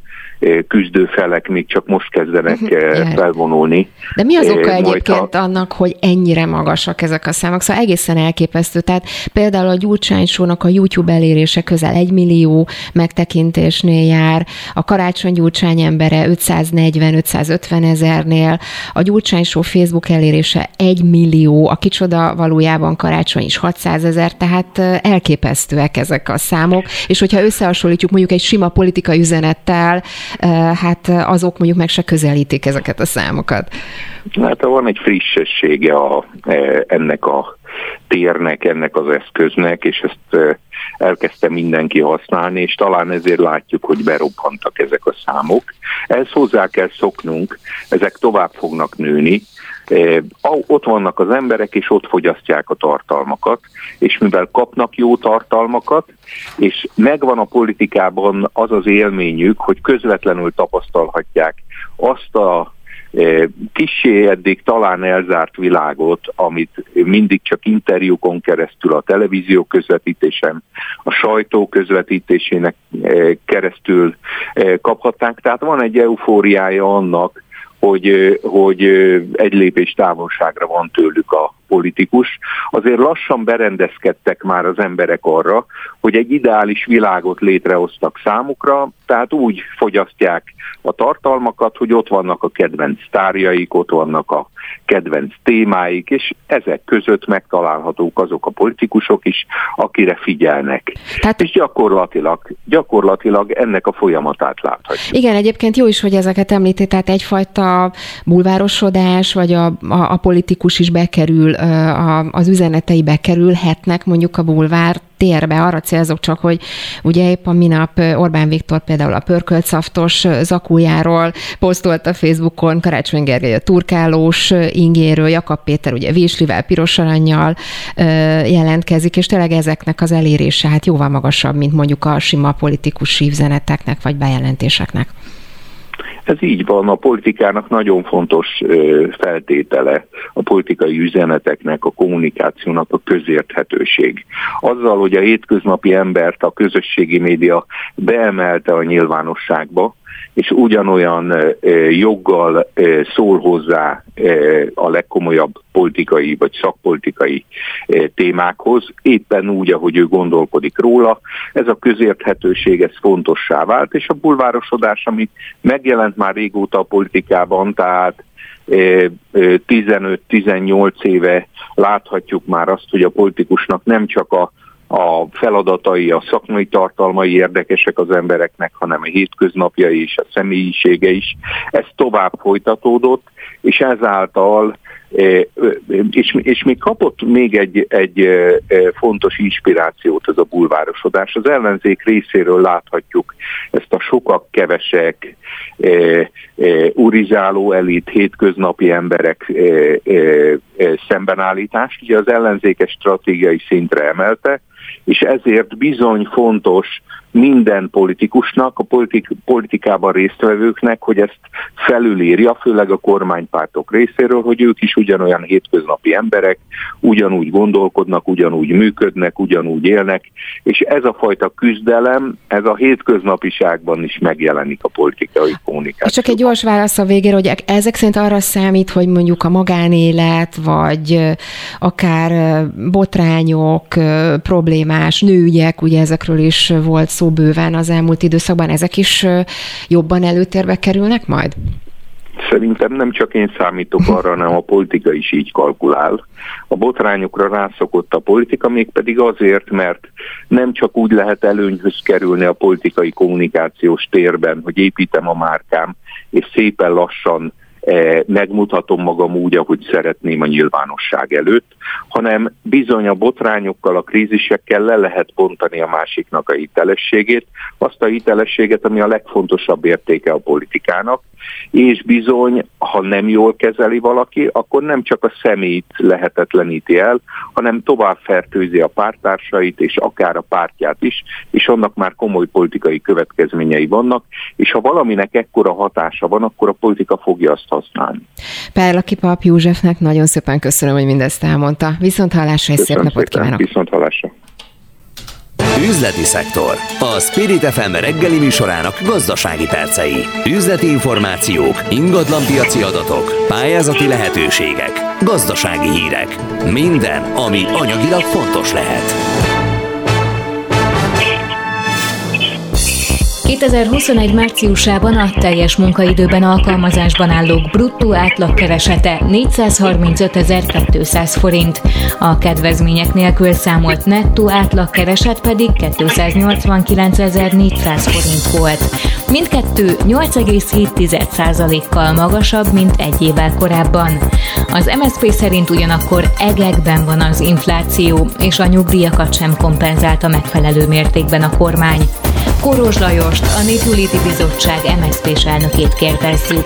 küzdő felek még csak most kezdenek uh felvonulni. De mi az oka egyébként a... annak, hogy ennyire magasak ezek a számok? Szóval egészen elképesztő. Tehát például a Gyurcsány a YouTube elérése közel egy millió megtekintésnél jár, a Karácsony Gyurcsány embere 540-550 ezernél, a Gyurcsány Facebook elérése egy millió, a kicsoda valójában Karácsony is 600 ezer, tehát elképesztőek ezek a számok, és hogyha összehasonlítjuk mondjuk egy sima politikai üzenettel, hát azok mondjuk meg se közelítik ezeket a számokat. Hát van egy frissessége a, e, ennek a térnek, ennek az eszköznek, és ezt elkezdte mindenki használni, és talán ezért látjuk, hogy berobbantak ezek a számok. Ezt hozzá kell szoknunk, ezek tovább fognak nőni, ott vannak az emberek, és ott fogyasztják a tartalmakat, és mivel kapnak jó tartalmakat, és megvan a politikában az az élményük, hogy közvetlenül tapasztalhatják azt a kissé eddig talán elzárt világot, amit mindig csak interjúkon keresztül, a televízió közvetítésen, a sajtó közvetítésének keresztül kaphatták. Tehát van egy eufóriája annak, hogy, hogy egy lépés távolságra van tőlük a politikus. Azért lassan berendezkedtek már az emberek arra, hogy egy ideális világot létrehoztak számukra, tehát úgy fogyasztják a tartalmakat, hogy ott vannak a kedvenc sztárjaik, ott vannak a kedvenc témáik, és ezek között megtalálhatók azok a politikusok is, akire figyelnek. Tehát... És gyakorlatilag, gyakorlatilag ennek a folyamatát láthatjuk. Igen, egyébként jó is, hogy ezeket említi, tehát egyfajta bulvárosodás, vagy a, a, a politikus is bekerül, az üzenetei bekerülhetnek mondjuk a bulvár térbe, arra célzok csak, hogy ugye épp a minap Orbán Viktor például a pörköltszaftos zakójáról posztolt a Facebookon, Karácsony Gergely a turkálós ingéről, Jakab Péter ugye véslivel, piros aranyjal jelentkezik, és tényleg ezeknek az elérése hát jóval magasabb, mint mondjuk a sima politikusi üzeneteknek vagy bejelentéseknek. Ez így van, a politikának nagyon fontos feltétele a politikai üzeneteknek, a kommunikációnak a közérthetőség. Azzal, hogy a hétköznapi embert a közösségi média beemelte a nyilvánosságba, és ugyanolyan joggal szól hozzá a legkomolyabb politikai vagy szakpolitikai témákhoz, éppen úgy, ahogy ő gondolkodik róla. Ez a közérthetőség, ez fontossá vált, és a bulvárosodás, ami megjelent már régóta a politikában, tehát 15-18 éve láthatjuk már azt, hogy a politikusnak nem csak a a feladatai, a szakmai tartalmai érdekesek az embereknek, hanem a hétköznapjai és a személyisége is. Ez tovább folytatódott, és ezáltal e, és, és még kapott még egy, egy e, e, fontos inspirációt ez a bulvárosodás. Az ellenzék részéről láthatjuk ezt a sokak, kevesek, urizáló elit, hétköznapi emberek szembenállítást. Ugye az ellenzékes stratégiai szintre emelte, és ezért bizony fontos, minden politikusnak, a politik, politikában résztvevőknek, hogy ezt felülírja, főleg a kormánypártok részéről, hogy ők is ugyanolyan hétköznapi emberek, ugyanúgy gondolkodnak, ugyanúgy működnek, ugyanúgy élnek, és ez a fajta küzdelem, ez a hétköznapiságban is megjelenik a politikai kommunikáció. Csak egy gyors válasz a végére, hogy ezek szerint arra számít, hogy mondjuk a magánélet, vagy akár botrányok, problémás nőügyek, ugye ezekről is volt szó bőven az elmúlt időszakban, ezek is jobban előtérbe kerülnek majd? Szerintem nem csak én számítok arra, hanem a politika is így kalkulál. A botrányokra rászokott a politika, mégpedig azért, mert nem csak úgy lehet előnyhöz kerülni a politikai kommunikációs térben, hogy építem a márkám, és szépen lassan megmutatom magam úgy, ahogy szeretném a nyilvánosság előtt, hanem bizony a botrányokkal, a krízisekkel le lehet bontani a másiknak a hitelességét, azt a hitelességet, ami a legfontosabb értéke a politikának, és bizony, ha nem jól kezeli valaki, akkor nem csak a személyt lehetetleníti el, hanem tovább fertőzi a pártársait, és akár a pártját is, és annak már komoly politikai következményei vannak, és ha valaminek ekkora hatása van, akkor a politika fogja azt használni. Perlaki Pap Józsefnek nagyon szépen köszönöm, hogy mindezt elmondta. Viszont hallásra és szép napot kívánok! Viszont hallásra! Üzleti szektor. A Spirit FM reggeli műsorának gazdasági percei. Üzleti információk, ingatlanpiaci adatok, pályázati lehetőségek, gazdasági hírek. Minden, ami anyagilag fontos lehet. 2021 márciusában a teljes munkaidőben alkalmazásban állók bruttó átlagkeresete 435.200 forint, a kedvezmények nélkül számolt nettó átlagkereset pedig 289.400 forint volt. Mindkettő 8,7%-kal magasabb, mint egy évvel korábban. Az MSZP szerint ugyanakkor egekben van az infláció, és a nyugdíjakat sem kompenzálta megfelelő mértékben a kormány. Koros Lajost, a Népjóléti Bizottság MSZP-s elnökét kérdezzük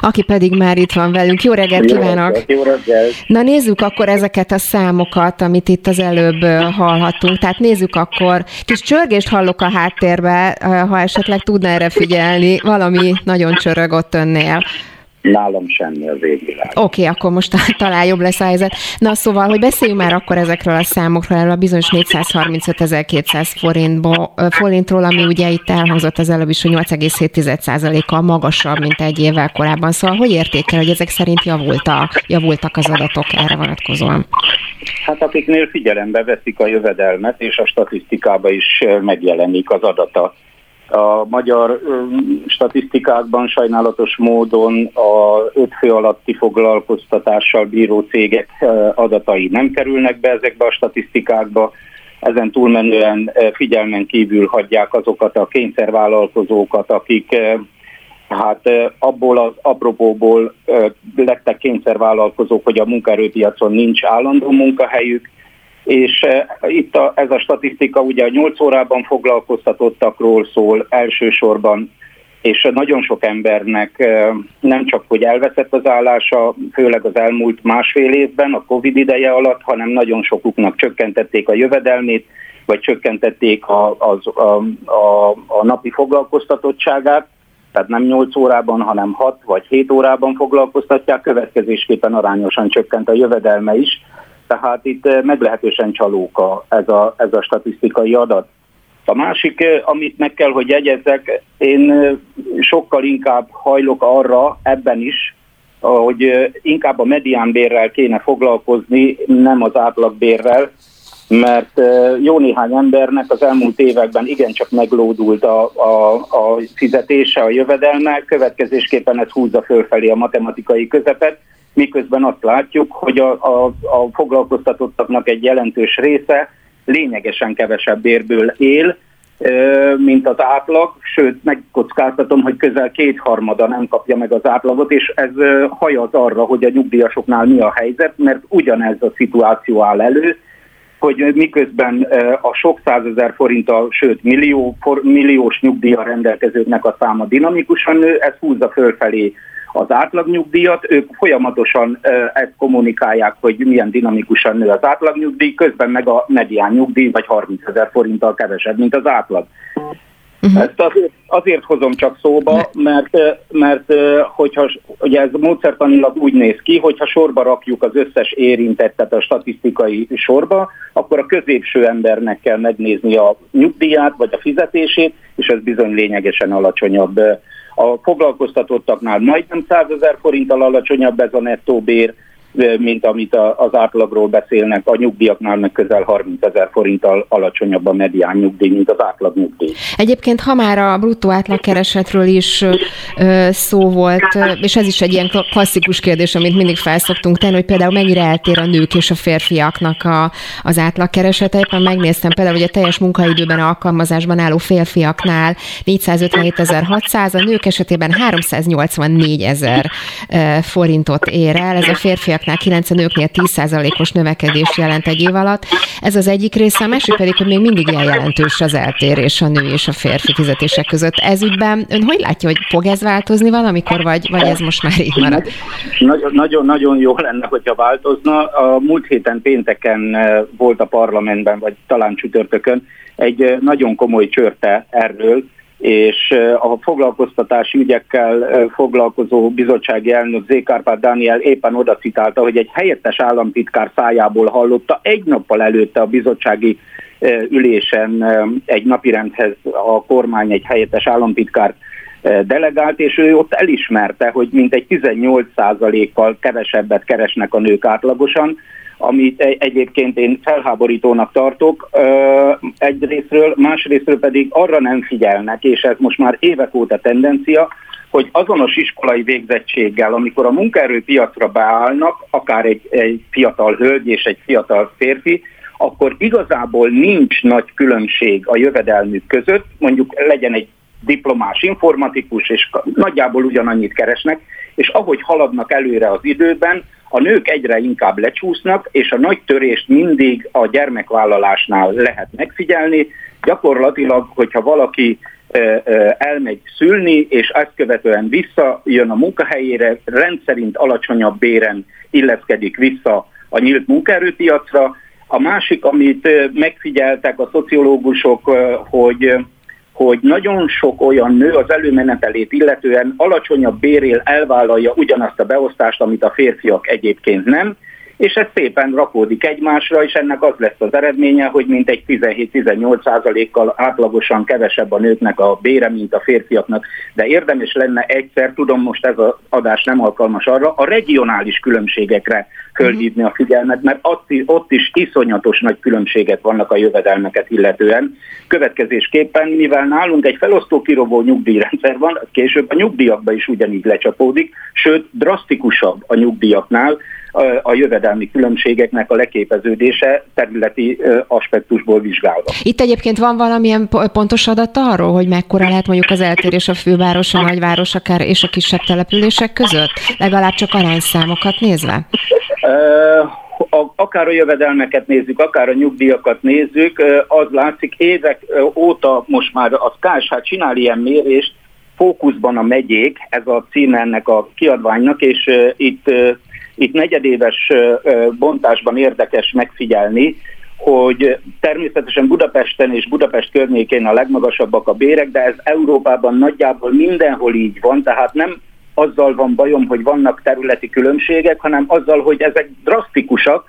aki pedig már itt van velünk. Jó reggelt kívánok! Jó reggelt! Na nézzük akkor ezeket a számokat, amit itt az előbb hallhattunk. Tehát nézzük akkor, kis csörgést hallok a háttérbe, ha esetleg tudna erre figyelni, valami nagyon csörög ott önnél. Nálam semmi az égvilág. Oké, okay, akkor most [laughs] talán jobb lesz a helyzet. Na szóval, hogy beszéljünk már akkor ezekről a számokról, erről a bizonyos 435.200 forintról, ami ugye itt elhangzott az előbb is, hogy 8,7%-kal magasabb, mint egy évvel korábban. Szóval, hogy értékel, hogy ezek szerint javultak, javultak az adatok erre vonatkozóan? Hát akiknél figyelembe veszik a jövedelmet, és a statisztikába is megjelenik az adata a magyar statisztikákban sajnálatos módon a öt fő alatti foglalkoztatással bíró cégek adatai nem kerülnek be ezekbe a statisztikákba. Ezen túlmenően figyelmen kívül hagyják azokat a kényszervállalkozókat, akik hát abból az apropóból lettek kényszervállalkozók, hogy a munkaerőpiacon nincs állandó munkahelyük, és eh, itt a, ez a statisztika ugye a 8 órában foglalkoztatottakról szól elsősorban, és nagyon sok embernek eh, nem csak, hogy elveszett az állása, főleg az elmúlt másfél évben, a Covid ideje alatt, hanem nagyon sokuknak csökkentették a jövedelmét, vagy csökkentették a, az, a, a, a napi foglalkoztatottságát, tehát nem 8 órában, hanem 6 vagy 7 órában foglalkoztatják, következésképpen arányosan csökkent a jövedelme is tehát itt eh, meglehetősen csalóka ez a, ez a statisztikai adat. A másik, eh, amit meg kell, hogy jegyezzek, én eh, sokkal inkább hajlok arra ebben is, hogy inkább a mediánbérrel kéne foglalkozni, nem az átlagbérrel, mert jó néhány embernek az elmúlt években igencsak meglódult a, a, a fizetése, a jövedelme, következésképpen ez húzza fölfelé a matematikai közepet, miközben azt látjuk, hogy a, a, a foglalkoztatottaknak egy jelentős része lényegesen kevesebb bérből él, mint az átlag, sőt megkockáztatom, hogy közel kétharmada nem kapja meg az átlagot, és ez hajaz arra, hogy a nyugdíjasoknál mi a helyzet, mert ugyanez a szituáció áll elő, hogy miközben a sok százezer forinttal, sőt millió, milliós nyugdíja rendelkezőknek a száma dinamikusan nő, ez húzza fölfelé az átlagnyugdíjat, ők folyamatosan ezt kommunikálják, hogy milyen dinamikusan nő az átlagnyugdíj, közben meg a medián nyugdíj vagy 30 ezer forinttal kevesebb, mint az átlag. Uh-huh. Ezt azért, azért hozom csak szóba, mert, mert hogyha ugye ez módszertanilag úgy néz ki, hogyha sorba rakjuk az összes érintettet a statisztikai sorba, akkor a középső embernek kell megnézni a nyugdíját vagy a fizetését, és ez bizony lényegesen alacsonyabb. A foglalkoztatottaknál majdnem 100 ezer forinttal alacsonyabb ez a nettó bér, mint amit az átlagról beszélnek, a nyugdíjaknál meg közel 30 ezer forinttal alacsonyabb a medián nyugdíj, mint az átlag nyugdíj. Egyébként, ha már a bruttó átlagkeresetről is ö, szó volt, és ez is egy ilyen klasszikus kérdés, amit mindig felszoktunk tenni, hogy például mennyire eltér a nők és a férfiaknak a, az átlagkeresete. Éppen megnéztem például, hogy a teljes munkaidőben alkalmazásban álló férfiaknál 457.600, a nők esetében 384 ezer forintot ér el. Ez a férfiak férfiaknál 9, a nőknél 10%-os növekedés jelent egy év alatt. Ez az egyik része, a másik pedig, hogy még mindig ilyen jelentős az eltérés a nő és a férfi fizetések között. Ez ügyben ön hogy látja, hogy fog ez változni valamikor, vagy, vagy ez most már így marad? Nagyon, nagyon, nagyon jó lenne, hogyha változna. A múlt héten pénteken eh, volt a parlamentben, vagy talán csütörtökön egy eh, nagyon komoly csörte erről, és a foglalkoztatási ügyekkel foglalkozó bizottsági elnök Zékárpát Dániel éppen oda citálta, hogy egy helyettes államtitkár szájából hallotta egy nappal előtte a bizottsági ülésen egy napirendhez a kormány egy helyettes államtitkár delegált, és ő ott elismerte, hogy mintegy 18%-kal kevesebbet keresnek a nők átlagosan, amit egyébként én felháborítónak tartok egyrésztről, másrésztről pedig arra nem figyelnek, és ez most már évek óta tendencia, hogy azonos iskolai végzettséggel, amikor a munkaerőpiacra beállnak, akár egy, egy fiatal hölgy és egy fiatal férfi, akkor igazából nincs nagy különbség a jövedelmük között, mondjuk legyen egy diplomás informatikus, és nagyjából ugyanannyit keresnek, és ahogy haladnak előre az időben, a nők egyre inkább lecsúsznak, és a nagy törést mindig a gyermekvállalásnál lehet megfigyelni. Gyakorlatilag, hogyha valaki elmegy szülni, és ezt követően visszajön a munkahelyére, rendszerint alacsonyabb béren illeszkedik vissza a nyílt munkaerőpiacra. A másik, amit megfigyeltek a szociológusok, hogy hogy nagyon sok olyan nő az előmenetelét illetően alacsonyabb bérél elvállalja ugyanazt a beosztást, amit a férfiak egyébként nem, és ez szépen rakódik egymásra, és ennek az lesz az eredménye, hogy mintegy 17-18 százalékkal átlagosan kevesebb a nőknek a bére, mint a férfiaknak. De érdemes lenne egyszer, tudom most ez az adás nem alkalmas arra, a regionális különbségekre fölhívni a figyelmet, mert ott is iszonyatos nagy különbségek vannak a jövedelmeket illetően. Következésképpen, mivel nálunk egy felosztó kirobó nyugdíjrendszer van, később a nyugdíjakba is ugyanígy lecsapódik, sőt drasztikusabb a nyugdíjaknál, a jövedelmi különbségeknek a leképeződése területi aspektusból vizsgálva. Itt egyébként van valamilyen pontos adat arról, hogy mekkora lehet mondjuk az eltérés a főváros, a nagyváros akár és a kisebb települések között? Legalább csak arányszámokat nézve? Akár a jövedelmeket nézzük, akár a nyugdíjakat nézzük, az látszik évek óta most már a KSH csinál ilyen mérést, fókuszban a megyék, ez a címe ennek a kiadványnak, és itt itt negyedéves bontásban érdekes megfigyelni, hogy természetesen Budapesten és Budapest környékén a legmagasabbak a bérek, de ez Európában nagyjából mindenhol így van, tehát nem azzal van bajom, hogy vannak területi különbségek, hanem azzal, hogy ezek drasztikusak,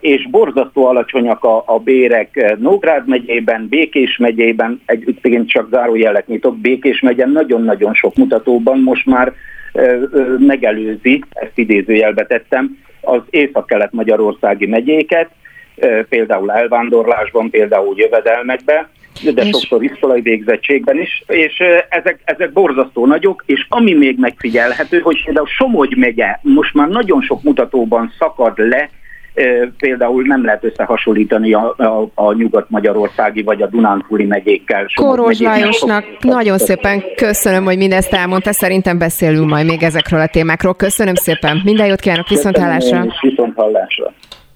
és borzasztó alacsonyak a, a bérek Nógrád megyében, Békés megyében, egyébként csak zárójelet nyitok, Békés megyen nagyon-nagyon sok mutatóban most már megelőzi, ezt idézőjelbe tettem, az észak-kelet-magyarországi megyéket, például elvándorlásban, például jövedelmekben, de és... sokszor iskolai végzettségben is, és ezek, ezek borzasztó nagyok, és ami még megfigyelhető, hogy például Somogy megye most már nagyon sok mutatóban szakad le például nem lehet összehasonlítani a, a, a nyugat-magyarországi vagy a Dunántúli megyékkel. Kóros Lajosnak nagyon szépen köszönöm, hogy mindezt elmondta, szerintem beszélünk majd még ezekről a témákról. Köszönöm szépen, minden jót kívánok, viszont hallásra. Viszont hallásra.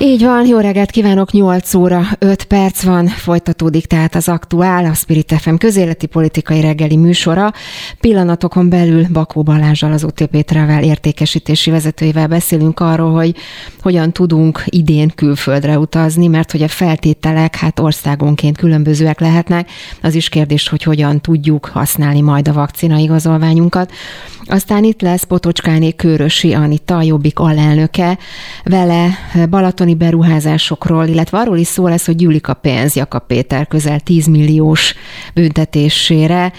Így van, jó reggelt kívánok, 8 óra 5 perc van, folytatódik tehát az aktuál, a Spirit FM közéleti politikai reggeli műsora. Pillanatokon belül Bakó Balázsal, az OTP Travel értékesítési vezetőjével beszélünk arról, hogy hogyan tudunk idén külföldre utazni, mert hogy a feltételek hát országonként különbözőek lehetnek. Az is kérdés, hogy hogyan tudjuk használni majd a vakcina igazolványunkat. Aztán itt lesz Potocskáné Kőrösi Anita, a Jobbik alelnöke, vele balatoni beruházásokról, illetve arról is szó lesz, hogy gyűlik a pénz Jakab Péter közel 10 milliós büntetésére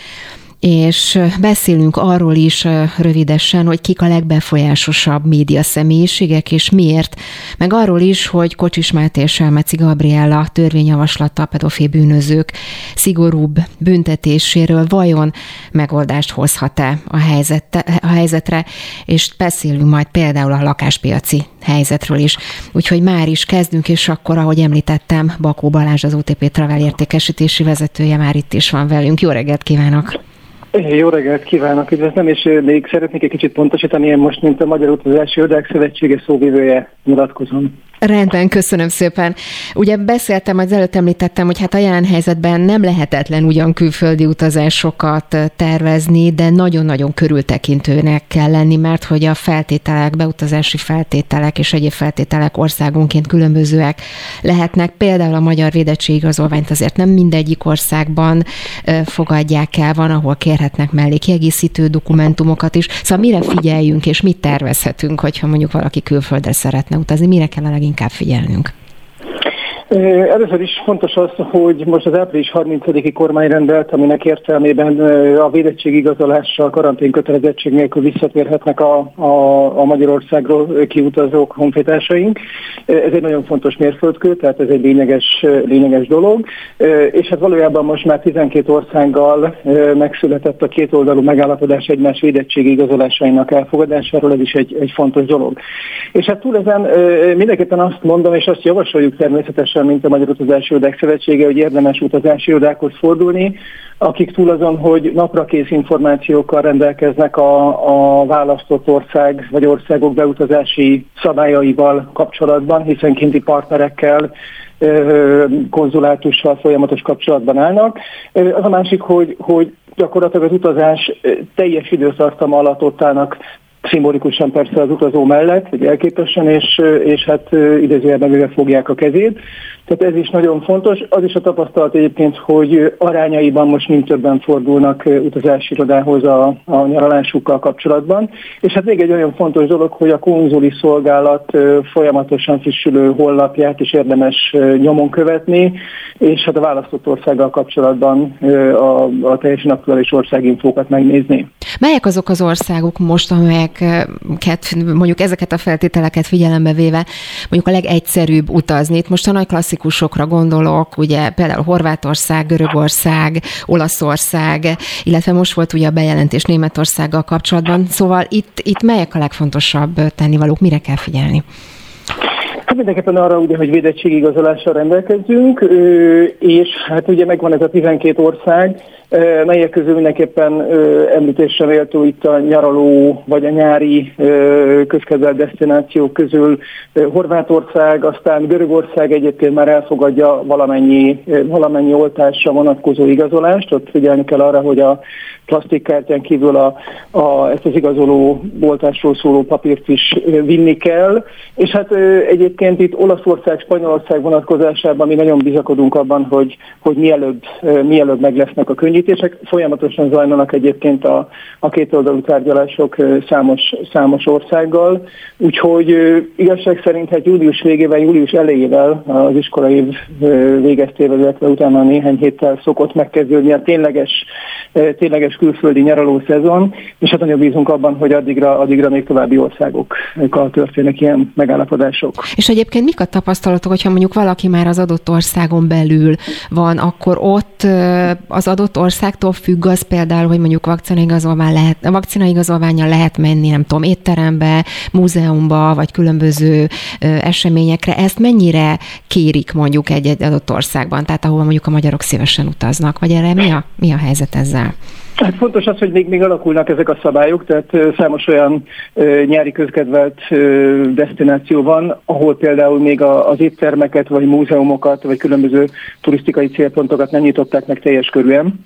és beszélünk arról is rövidesen, hogy kik a legbefolyásosabb média személyiségek, és miért, meg arról is, hogy Kocsis Máté és Selmeci Gabriella törvényjavaslata pedofil bűnözők szigorúbb büntetéséről vajon megoldást hozhat-e a, helyzet, a helyzetre, és beszélünk majd például a lakáspiaci helyzetről is. Úgyhogy már is kezdünk, és akkor, ahogy említettem, Bakó Balázs, az OTP Travel értékesítési vezetője már itt is van velünk. Jó reggelt kívánok! Jó reggelt kívánok, üdvözlöm, és még szeretnék egy kicsit pontosítani, én most, mint a Magyar Utazási Irodák Szövetsége szóvivője nyilatkozom. Rendben, köszönöm szépen. Ugye beszéltem, az előtt említettem, hogy hát a jelen helyzetben nem lehetetlen ugyan külföldi utazásokat tervezni, de nagyon-nagyon körültekintőnek kell lenni, mert hogy a feltételek, beutazási feltételek és egyéb feltételek országonként különbözőek lehetnek. Például a magyar védettségigazolványt azért nem mindegyik országban fogadják el, van, ahol kérhetnek mellé kiegészítő dokumentumokat is. Szóval mire figyeljünk és mit tervezhetünk, hogyha mondjuk valaki külföldre szeretne utazni, mire kell a leginkább figyelnünk? Először is fontos az, hogy most az április 30-i kormányrendelt, aminek értelmében a védettségigazolással, karantén kötelezettség nélkül visszatérhetnek a, a, a Magyarországról kiutazók honfitársaink. Ez egy nagyon fontos mérföldkő, tehát ez egy lényeges, lényeges dolog. És hát valójában most már 12 országgal megszületett a kétoldalú megállapodás egymás védettségigazolásainak elfogadásáról, ez is egy, egy fontos dolog. És hát túl ezen mindenképpen azt mondom, és azt javasoljuk természetesen, fontosan, mint a Magyar Utazási Irodák Szövetsége, hogy érdemes utazási irodákhoz fordulni, akik túl azon, hogy naprakész információkkal rendelkeznek a, a választott ország vagy országok beutazási szabályaival kapcsolatban, hiszen kinti partnerekkel konzulátussal folyamatos kapcsolatban állnak. Az a másik, hogy, hogy gyakorlatilag az utazás teljes időtartama alatt ott állnak szimbolikusan persze az utazó mellett, vagy elképesen, és, és hát idézőjelben fogják a kezét. Tehát ez is nagyon fontos. Az is a tapasztalat egyébként, hogy arányaiban most mind többen fordulnak utazási irodához a, a nyaralásukkal kapcsolatban. És hát még egy olyan fontos dolog, hogy a konzuli szolgálat folyamatosan frissülő honlapját is érdemes nyomon követni, és hát a választott országgal kapcsolatban a, a teljesen aktuális országinfókat megnézni. Melyek azok az országok most, amelyeket mondjuk ezeket a feltételeket figyelembe véve mondjuk a legegyszerűbb utazni? Itt most a nagy klasszikusokra gondolok, ugye például Horvátország, Görögország, Olaszország, illetve most volt ugye a bejelentés Németországgal kapcsolatban. Szóval itt, itt melyek a legfontosabb tennivalók, mire kell figyelni? Mindenképpen arra ugye, hogy védettségigazolással rendelkezzünk, és hát ugye megvan ez a 12 ország, melyek közül mindenképpen említésre méltó itt a nyaraló vagy a nyári közkedvelt destinációk közül Horvátország, aztán Görögország egyébként már elfogadja valamennyi, valamennyi oltásra vonatkozó igazolást, ott figyelni kell arra, hogy a plastikkártyán kívül a, a, ezt az igazoló oltásról szóló papírt is vinni kell, és hát egyébként itt Olaszország, Spanyolország vonatkozásában mi nagyon bizakodunk abban, hogy, hogy mielőbb, mielőbb meg lesznek a könnyítések. Folyamatosan zajlanak egyébként a, a két oldalú tárgyalások számos, számos országgal, úgyhogy igazság szerint hát július végével, július elejével az iskolai év végeztével, illetve utána néhány héttel szokott megkezdődni a tényleges, tényleges külföldi nyaraló szezon, és hát nagyon bízunk abban, hogy addigra, addigra még további országokkal történnek ilyen megállapodások. És egy egyébként mik a tapasztalatok, hogyha mondjuk valaki már az adott országon belül van, akkor ott az adott országtól függ az például, hogy mondjuk vakcinaigazolvány lehet, vakcinaigazolványal lehet menni, nem tudom, étterembe, múzeumba, vagy különböző eseményekre. Ezt mennyire kérik mondjuk egy, adott országban, tehát ahova mondjuk a magyarok szívesen utaznak, vagy erre mi a, mi a helyzet ezzel? Hát fontos az, hogy még, még alakulnak ezek a szabályok, tehát számos olyan nyári közkedvelt destináció van, ahol például még a, az éttermeket, vagy múzeumokat, vagy különböző turisztikai célpontokat nem nyitották meg teljes körülön.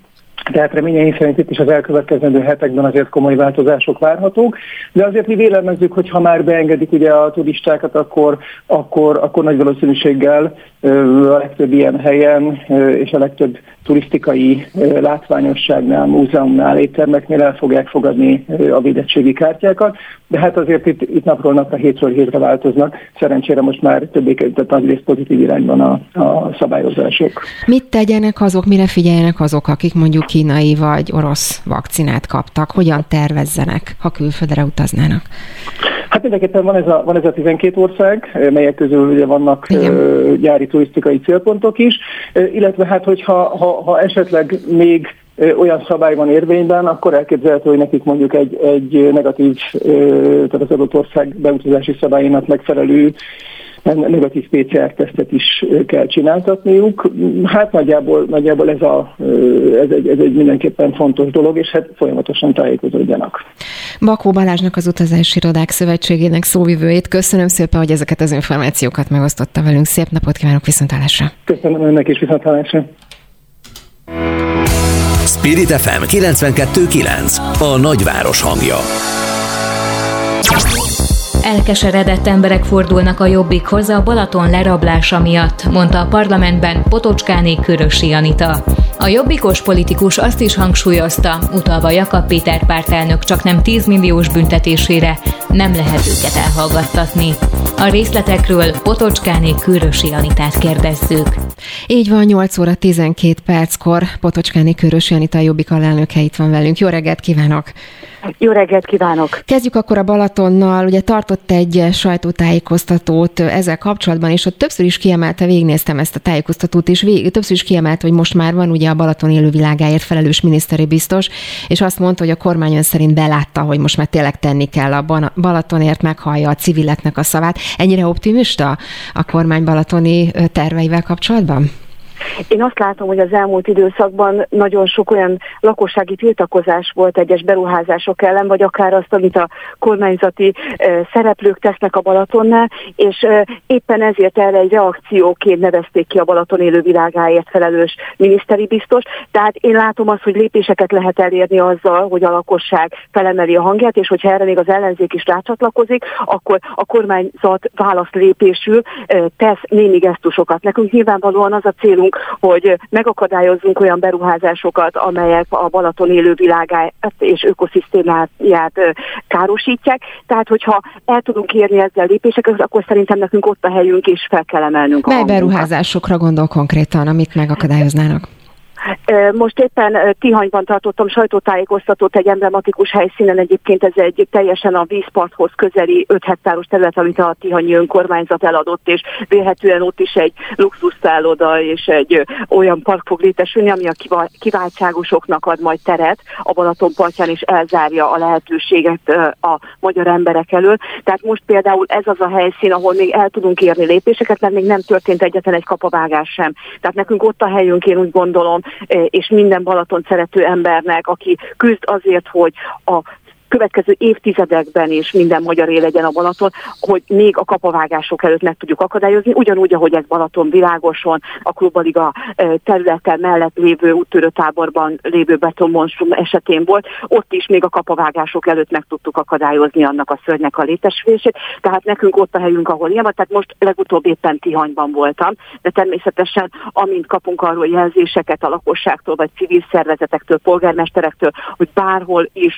Tehát reményeink szerint itt is az elkövetkezendő hetekben azért komoly változások várhatók, de azért mi vélemezzük, hogy ha már beengedik ugye a turistákat, akkor, akkor, akkor nagy valószínűséggel a legtöbb ilyen helyen és a legtöbb turisztikai látványosságnál, múzeumnál, éttermeknél el fogják fogadni a védettségi kártyákat, de hát azért itt, itt napról napra, hétről hétre változnak. Szerencsére most már többé tehát nagy pozitív irányban a, a szabályozások. Mit tegyenek azok, mire figyeljenek azok, akik mondjuk kínai vagy orosz vakcinát kaptak? Hogyan tervezzenek, ha külföldre utaznának? Hát mindenképpen van ez a, van ez a 12 ország, melyek közül ugye vannak Igen. gyári turisztikai célpontok is, illetve hát hogyha ha, ha esetleg még olyan szabály van érvényben, akkor elképzelhető, hogy nekik mondjuk egy, egy negatív, tehát az adott ország beutazási szabályának megfelelő negatív PCR-tesztet is kell csináltatniuk. Hát nagyjából, nagyjából ez, a, ez, egy, ez egy mindenképpen fontos dolog, és hát folyamatosan tájékozódjanak. Bakó Balázsnak az Utazási Irodák Szövetségének szóvivőjét köszönöm szépen, hogy ezeket az információkat megosztotta velünk. Szép napot kívánok, viszontlátásra! Köszönöm önnek is, viszontlátásra! Spirit FM 92.9 A nagyváros hangja Elkeseredett emberek fordulnak a jobbikhoz a Balaton lerablása miatt, mondta a parlamentben Potocskáné Körösi Anita. A jobbikos politikus azt is hangsúlyozta, utalva Jakab Péter pártelnök csak nem 10 milliós büntetésére nem lehet őket elhallgattatni. A részletekről Potocskáné Körösi Anitát kérdezzük. Így van, 8 óra 12 perckor Potocskáné Körösi Anita Jobbik alelnöke itt van velünk. Jó reggelt kívánok! Jó reggelt kívánok! Kezdjük akkor a Balatonnal. Ugye tartott egy sajtótájékoztatót ezzel kapcsolatban, és ott többször is kiemelte, végignéztem ezt a tájékoztatót, és vég, többször is kiemelte, hogy most már van ugye a Balaton élővilágáért felelős miniszteri biztos, és azt mondta, hogy a kormány ön szerint belátta, hogy most már tényleg tenni kell a Balatonért, meghallja a civileknek a szavát. Ennyire optimista a kormány balatoni terveivel kapcsolatban? Én azt látom, hogy az elmúlt időszakban nagyon sok olyan lakossági tiltakozás volt egyes beruházások ellen, vagy akár azt, amit a kormányzati szereplők tesznek a Balatonnál, és éppen ezért erre egy reakcióként nevezték ki a Balaton élő világáért felelős miniszteri biztos. Tehát én látom azt, hogy lépéseket lehet elérni azzal, hogy a lakosság felemeli a hangját, és hogyha erre még az ellenzék is rácsatlakozik, akkor a kormányzat válaszlépésül tesz némi gesztusokat. Nekünk nyilvánvalóan az a célunk, hogy megakadályozzunk olyan beruházásokat, amelyek a Balaton élő világát és ökoszisztémáját károsítják. Tehát, hogyha el tudunk érni ezzel lépéseket, akkor szerintem nekünk ott a helyünk, és fel kell emelnünk Mely beruházásokra gondol konkrétan, amit megakadályoznának? Most éppen Tihanyban tartottam sajtótájékoztatót egy emblematikus helyszínen, egyébként ez egy teljesen a vízparthoz közeli 5 hektáros terület, amit a Tihanyi önkormányzat eladott, és vélhetően ott is egy luxuszálloda és egy olyan park fog létesülni, ami a kiváltságosoknak ad majd teret a Balaton partján, és elzárja a lehetőséget a magyar emberek elől. Tehát most például ez az a helyszín, ahol még el tudunk érni lépéseket, mert még nem történt egyetlen egy kapavágás sem. Tehát nekünk ott a helyünk, én úgy gondolom, és minden Balaton szerető embernek, aki küzd azért, hogy a következő évtizedekben is minden magyar él legyen a Balaton, hogy még a kapavágások előtt meg tudjuk akadályozni, ugyanúgy, ahogy ez Balaton világoson, a Klubaliga területen mellett lévő úttörő táborban lévő betonmonstrum esetén volt, ott is még a kapavágások előtt meg tudtuk akadályozni annak a szörnynek a létesülését, tehát nekünk ott a helyünk, ahol ilyen tehát most legutóbb éppen Tihanyban voltam, de természetesen amint kapunk arról jelzéseket a lakosságtól, vagy civil szervezetektől, polgármesterektől, hogy bárhol is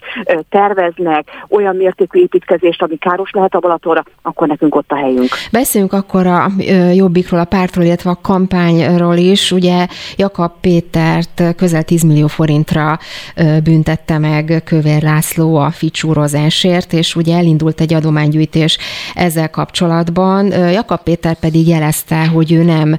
terve terveznek olyan mértékű építkezést, ami káros lehet a Balatonra, akkor nekünk ott a helyünk. Beszéljünk akkor a Jobbikról, a pártról, illetve a kampányról is. Ugye Jakab Pétert közel 10 millió forintra büntette meg Kövér László a ficsúrozásért, és ugye elindult egy adománygyűjtés ezzel kapcsolatban. Jakab Péter pedig jelezte, hogy ő nem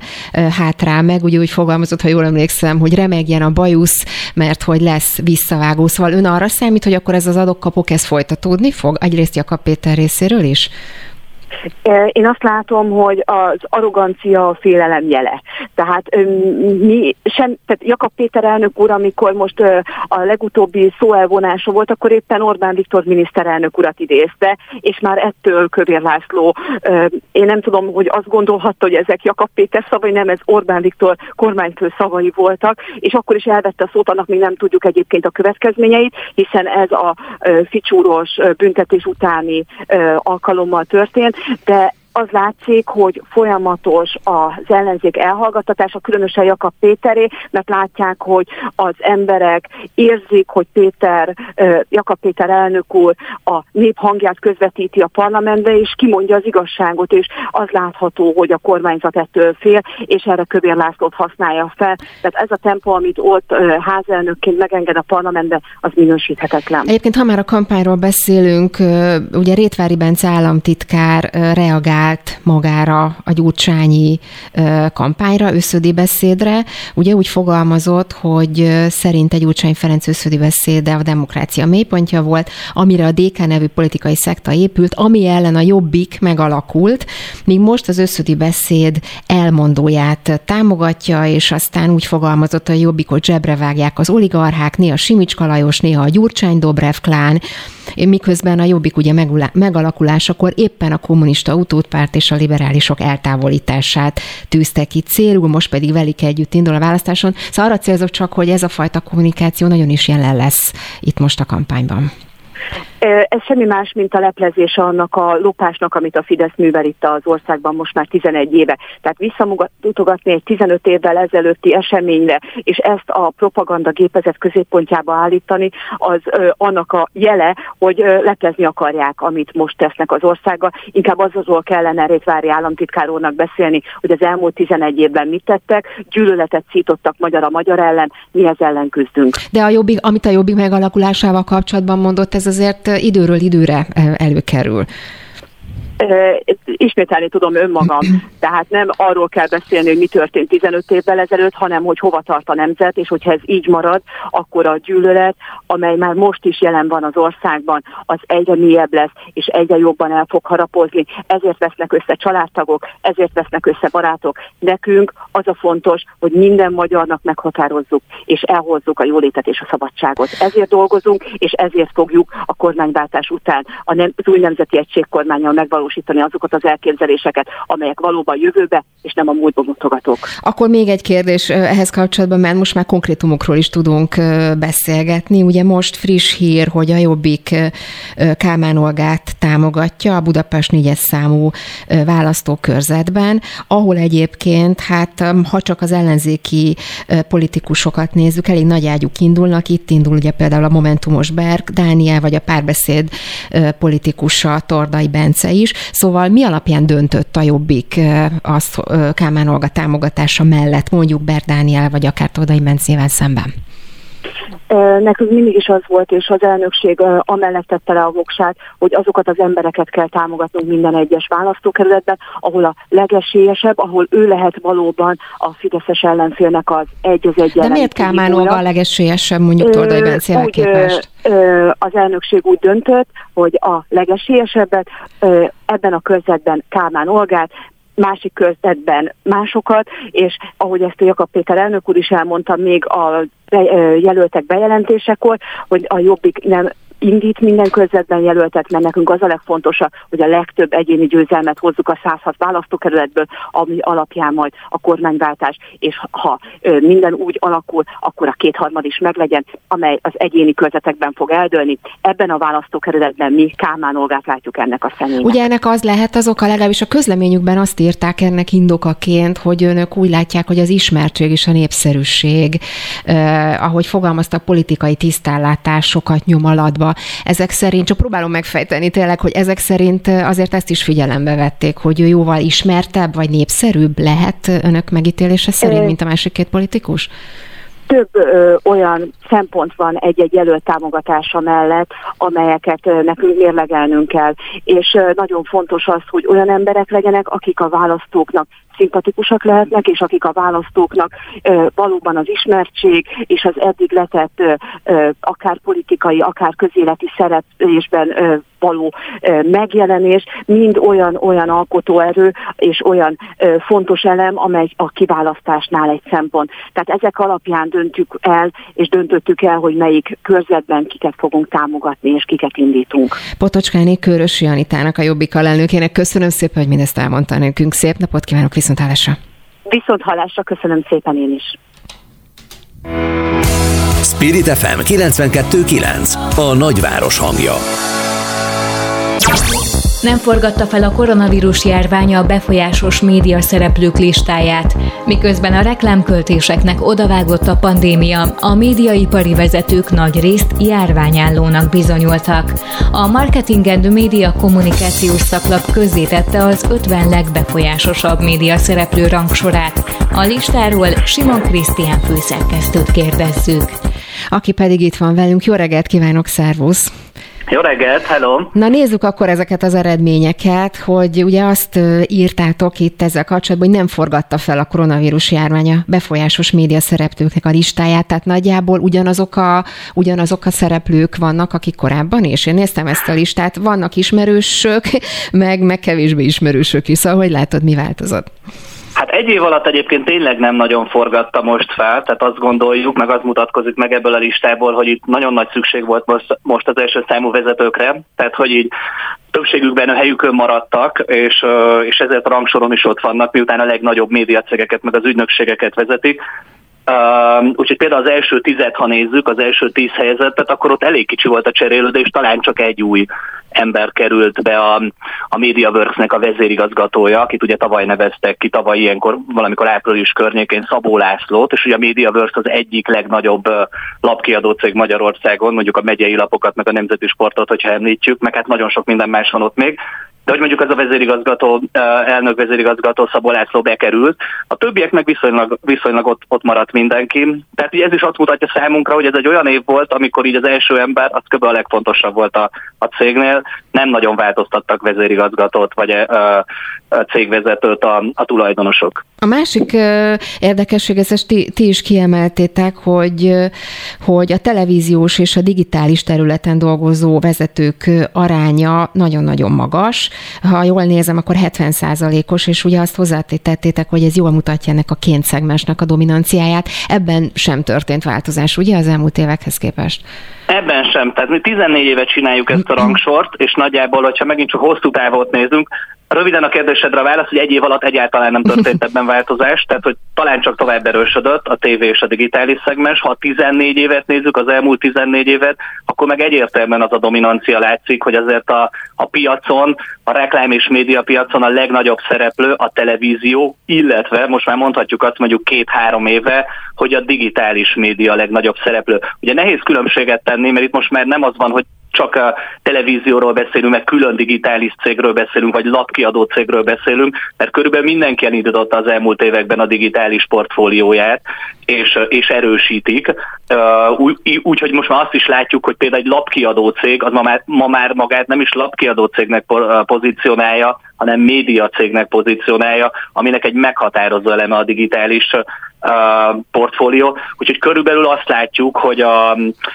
hátrál meg, ugye úgy fogalmazott, ha jól emlékszem, hogy remegjen a bajusz, mert hogy lesz visszavágó. Szóval ön arra számít, hogy akkor ez az adokkapok, ez folytatódni fog? Egyrészt Jakab Péter részéről is? Én azt látom, hogy az arrogancia a félelem jele. Tehát mi sem, tehát Jakab Péter elnök úr, amikor most a legutóbbi szóelvonása volt, akkor éppen Orbán Viktor miniszterelnök urat idézte, és már ettől Kövér László, én nem tudom, hogy azt gondolhatta, hogy ezek Jakab Péter szavai, nem, ez Orbán Viktor kormányfő szavai voltak, és akkor is elvette a szót, annak még nem tudjuk egyébként a következményeit, hiszen ez a ficsúros büntetés utáni alkalommal történt, de az látszik, hogy folyamatos az ellenzék elhallgatása, különösen Jakab Péteré, mert látják, hogy az emberek érzik, hogy Péter, Jakab Péter elnök úr a nép hangját közvetíti a parlamentbe, és kimondja az igazságot, és az látható, hogy a kormányzat ettől fél, és erre Kövér Lászlót használja fel. Tehát ez a tempó, amit ott házelnökként megenged a parlamentbe, az minősíthetetlen. Egyébként, ha már a kampányról beszélünk, ugye Rétvári Bence államtitkár reagál reagált magára a gyurcsányi kampányra, összödi beszédre. Ugye úgy fogalmazott, hogy szerint egy Gyurcsány Ferenc összödi beszéde a demokrácia mélypontja volt, amire a DK nevű politikai szekta épült, ami ellen a jobbik megalakult, míg most az összödi beszéd elmondóját támogatja, és aztán úgy fogalmazott, hogy a jobbikot zsebre vágják az oligarchák, néha Simicska Lajos, néha a Gyurcsány Dobrev klán, miközben a jobbik ugye megalakulásakor éppen a kommunista utót párt és a liberálisok eltávolítását tűzte ki célul, most pedig velik együtt indul a választáson. Szóval arra célzok csak, hogy ez a fajta kommunikáció nagyon is jelen lesz itt most a kampányban. Ez semmi más, mint a leplezése annak a lopásnak, amit a Fidesz művel itt az országban most már 11 éve. Tehát visszamutogatni egy 15 évvel ezelőtti eseményre, és ezt a propaganda gépezet középpontjába állítani, az ö, annak a jele, hogy ö, leplezni akarják, amit most tesznek az országgal. Inkább azról kellene Rétvári államtitkár úrnak beszélni, hogy az elmúlt 11 évben mit tettek, gyűlöletet szítottak magyar a magyar ellen, mi ez ellen küzdünk. De a jobbik, amit a jobbik megalakulásával kapcsolatban mondott, ez azért időről időre előkerül ismételni tudom önmagam. [clears throat] Tehát nem arról kell beszélni, hogy mi történt 15 évvel ezelőtt, hanem hogy hova tart a nemzet, és hogyha ez így marad, akkor a gyűlölet, amely már most is jelen van az országban, az egyre mélyebb lesz, és egyre jobban el fog harapozni. Ezért vesznek össze családtagok, ezért vesznek össze barátok. Nekünk az a fontos, hogy minden magyarnak meghatározzuk, és elhozzuk a jólétet és a szabadságot. Ezért dolgozunk, és ezért fogjuk a kormányváltás után a nem, az új nemzeti egységkormányjal megvalósítani megvalósítani azokat az elképzeléseket, amelyek valóban jövőbe és nem a múltba mutogatók. Akkor még egy kérdés ehhez kapcsolatban, mert most már konkrétumokról is tudunk beszélgetni. Ugye most friss hír, hogy a Jobbik Kálmán Olgát támogatja a Budapest négyes számú választókörzetben, ahol egyébként, hát ha csak az ellenzéki politikusokat nézzük, elég nagy ágyuk indulnak. Itt indul ugye például a Momentumos Berg, Dániel, vagy a párbeszéd politikusa Tordai Bence is. Szóval mi alapján döntött a Jobbik azt Kálmán Olga támogatása mellett, mondjuk Berdániel vagy akár Todai Mencével szemben? Nekünk mindig is az volt, és az elnökség amellett tette le a voksát, hogy azokat az embereket kell támogatnunk minden egyes választókerületben, ahol a legesélyesebb, ahol ő lehet valóban a Fideszes ellenfélnek az egy az egy De miért Kálmán Olga a legesélyesebb mondjuk Tordai Bencével képest? Az elnökség úgy döntött, hogy a legesélyesebbet ebben a körzetben Kálmán Olgát, másik körzetben másokat, és ahogy ezt a Jakab Péter elnök úr is elmondta még a jelöltek bejelentésekor, hogy a Jobbik nem indít minden körzetben jelöltet, mert nekünk az a legfontosabb, hogy a legtöbb egyéni győzelmet hozzuk a 106 választókerületből, ami alapján majd a kormányváltás, és ha minden úgy alakul, akkor a kétharmad is meglegyen, amely az egyéni körzetekben fog eldőlni. Ebben a választókerületben mi Kálmán Olgát látjuk ennek a személynek. Ugye ennek az lehet az oka, legalábbis a közleményükben azt írták ennek indokaként, hogy önök úgy látják, hogy az ismertség és a népszerűség, eh, ahogy fogalmaztak, politikai tisztállátásokat nyom alatba médiumaiba. Ezek szerint, csak próbálom megfejteni tényleg, hogy ezek szerint azért ezt is figyelembe vették, hogy ő jóval ismertebb vagy népszerűbb lehet önök megítélése szerint, mint a másik két politikus? több ö, olyan szempont van egy-egy jelölt támogatása mellett, amelyeket ö, nekünk mérlegelnünk kell. És ö, nagyon fontos az, hogy olyan emberek legyenek, akik a választóknak szimpatikusak lehetnek, és akik a választóknak valóban az ismertség és az eddig letett akár politikai, akár közéleti szereplésben való megjelenés, mind olyan, olyan alkotóerő és olyan fontos elem, amely a kiválasztásnál egy szempont. Tehát ezek alapján döntjük el, és döntöttük el, hogy melyik körzetben kiket fogunk támogatni, és kiket indítunk. Potocskáni Körös Janitának, a Jobbik alelnökének köszönöm szépen, hogy mindezt elmondta nekünk. Szép napot kívánok, viszont hallásra. Viszont hallásra, köszönöm szépen én is. Spirit FM 92.9 A nagyváros hangja nem forgatta fel a koronavírus járványa a befolyásos média szereplők listáját. Miközben a reklámköltéseknek odavágott a pandémia, a médiaipari vezetők nagy részt járványállónak bizonyultak. A Marketing and Media kommunikációs szaklap közzétette az 50 legbefolyásosabb média szereplő rangsorát. A listáról Simon Krisztián főszerkesztőt kérdezzük. Aki pedig itt van velünk. Jó reggelt kívánok, szervusz! Jó reggelt, hello! Na nézzük akkor ezeket az eredményeket, hogy ugye azt írtátok itt ezzel kapcsolatban, hogy nem forgatta fel a koronavírus járványa befolyásos média szereplőknek a listáját, tehát nagyjából ugyanazok a, ugyanazok a szereplők vannak, akik korábban, és én néztem ezt a listát, vannak ismerősök, meg, meg kevésbé ismerősök is, szóval hogy látod, mi változott? Hát egy év alatt egyébként tényleg nem nagyon forgatta most fel, tehát azt gondoljuk, meg az mutatkozik meg ebből a listából, hogy itt nagyon nagy szükség volt most, most az első számú vezetőkre, tehát hogy így többségükben a helyükön maradtak, és, és ezért a rangsoron is ott vannak, miután a legnagyobb médiacegeket, meg az ügynökségeket vezetik. Uh, úgyhogy például az első tizet, ha nézzük, az első tíz helyezettet, akkor ott elég kicsi volt a cserélődés, talán csak egy új ember került be a, a MediaWorks-nek a vezérigazgatója, akit ugye tavaly neveztek ki, tavaly ilyenkor, valamikor április környékén Szabó Lászlót, és ugye a MediaWorks az egyik legnagyobb lapkiadó cég Magyarországon, mondjuk a megyei lapokat, meg a nemzeti sportot, hogyha említjük, meg hát nagyon sok minden más van ott még de hogy mondjuk az a vezérigazgató, elnök vezérigazgató Szabó László bekerült, a többiek meg viszonylag, viszonylag ott, ott maradt mindenki. Tehát ez is azt mutatja számunkra, hogy ez egy olyan év volt, amikor így az első ember, az kb. a legfontosabb volt a, a cégnél, nem nagyon változtattak vezérigazgatót vagy a, a cégvezetőt a, a tulajdonosok. A másik érdekesség, ezt ti, ti is kiemeltétek, hogy, hogy a televíziós és a digitális területen dolgozó vezetők aránya nagyon-nagyon magas. Ha jól nézem, akkor 70%-os, és ugye azt hozzátettétek, hogy ez jól mutatja ennek a két szegmensnek a dominanciáját. Ebben sem történt változás, ugye, az elmúlt évekhez képest? Ebben sem. Tehát mi 14 éve csináljuk ezt a rangsort, és nagyjából, hogyha megint csak hosszú távot nézünk, Röviden a kérdésedre a válasz, hogy egy év alatt egyáltalán nem történt [laughs] ebben változás, tehát hogy talán csak tovább erősödött a tévé és a digitális szegmens. Ha 14 évet nézzük, az elmúlt 14 évet, akkor meg egyértelműen az a dominancia látszik, hogy azért a, a piacon, a reklám és média piacon a legnagyobb szereplő a televízió, illetve most már mondhatjuk azt mondjuk két-három éve, hogy a digitális média a legnagyobb szereplő. Ugye nehéz különbséget tenni, mert itt most már nem az van, hogy csak a televízióról beszélünk, meg külön digitális cégről beszélünk, vagy lapkiadó cégről beszélünk, mert körülbelül mindenki elindította az elmúlt években a digitális portfólióját, és, és erősítik. Úgyhogy úgy, hogy most már azt is látjuk, hogy például egy lapkiadó cég, az ma már, ma már magát nem is lapkiadó cégnek pozícionálja, hanem média cégnek pozícionálja, aminek egy meghatározó eleme a digitális portfólió. Úgyhogy körülbelül azt látjuk, hogy a,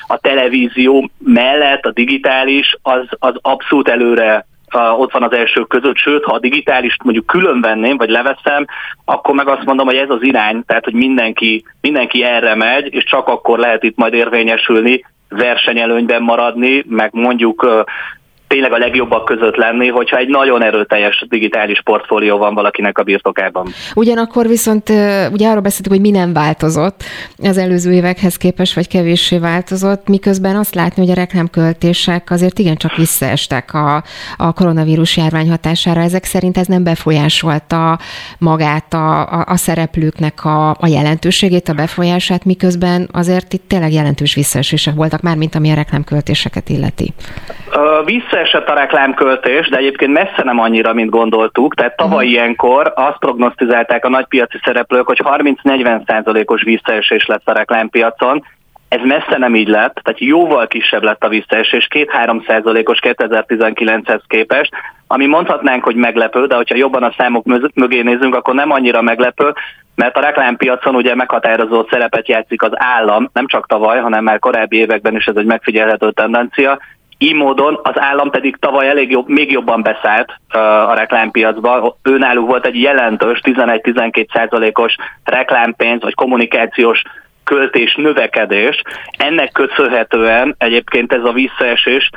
a televízió mellett a digitális az, az abszolút előre ott van az elsők között, sőt, ha a digitális mondjuk külön venném, vagy leveszem, akkor meg azt mondom, hogy ez az irány, tehát hogy mindenki, mindenki erre megy, és csak akkor lehet itt majd érvényesülni, versenyelőnyben maradni, meg mondjuk tényleg a legjobbak között lenni, hogyha egy nagyon erőteljes digitális portfólió van valakinek a birtokában. Ugyanakkor viszont ugye arról beszéltük, hogy mi nem változott az előző évekhez képest, vagy kevéssé változott, miközben azt látni, hogy a reklámköltések azért igencsak visszaestek a, a koronavírus járvány hatására. Ezek szerint ez nem befolyásolta magát a, a, a szereplőknek a, a jelentőségét, a befolyását, miközben azért itt tényleg jelentős visszaesések voltak, már mint ami a reklámköltéseket illeti. Visszaesett a reklámköltés, de egyébként messze nem annyira, mint gondoltuk. Tehát tavaly uh-huh. ilyenkor azt prognosztizálták a nagypiaci szereplők, hogy 30-40 százalékos visszaesés lesz a reklámpiacon. Ez messze nem így lett, tehát jóval kisebb lett a visszaesés, 2-3 százalékos 2019-hez képest, ami mondhatnánk, hogy meglepő, de hogyha jobban a számok mögé nézünk, akkor nem annyira meglepő, mert a reklámpiacon ugye meghatározó szerepet játszik az állam, nem csak tavaly, hanem már korábbi években is ez egy megfigyelhető tendencia, így módon az állam pedig tavaly elég jobb, még jobban beszállt a reklámpiacba. Őnáluk volt egy jelentős 11-12 százalékos reklámpénz vagy kommunikációs költés növekedés. Ennek köszönhetően egyébként ez a visszaesés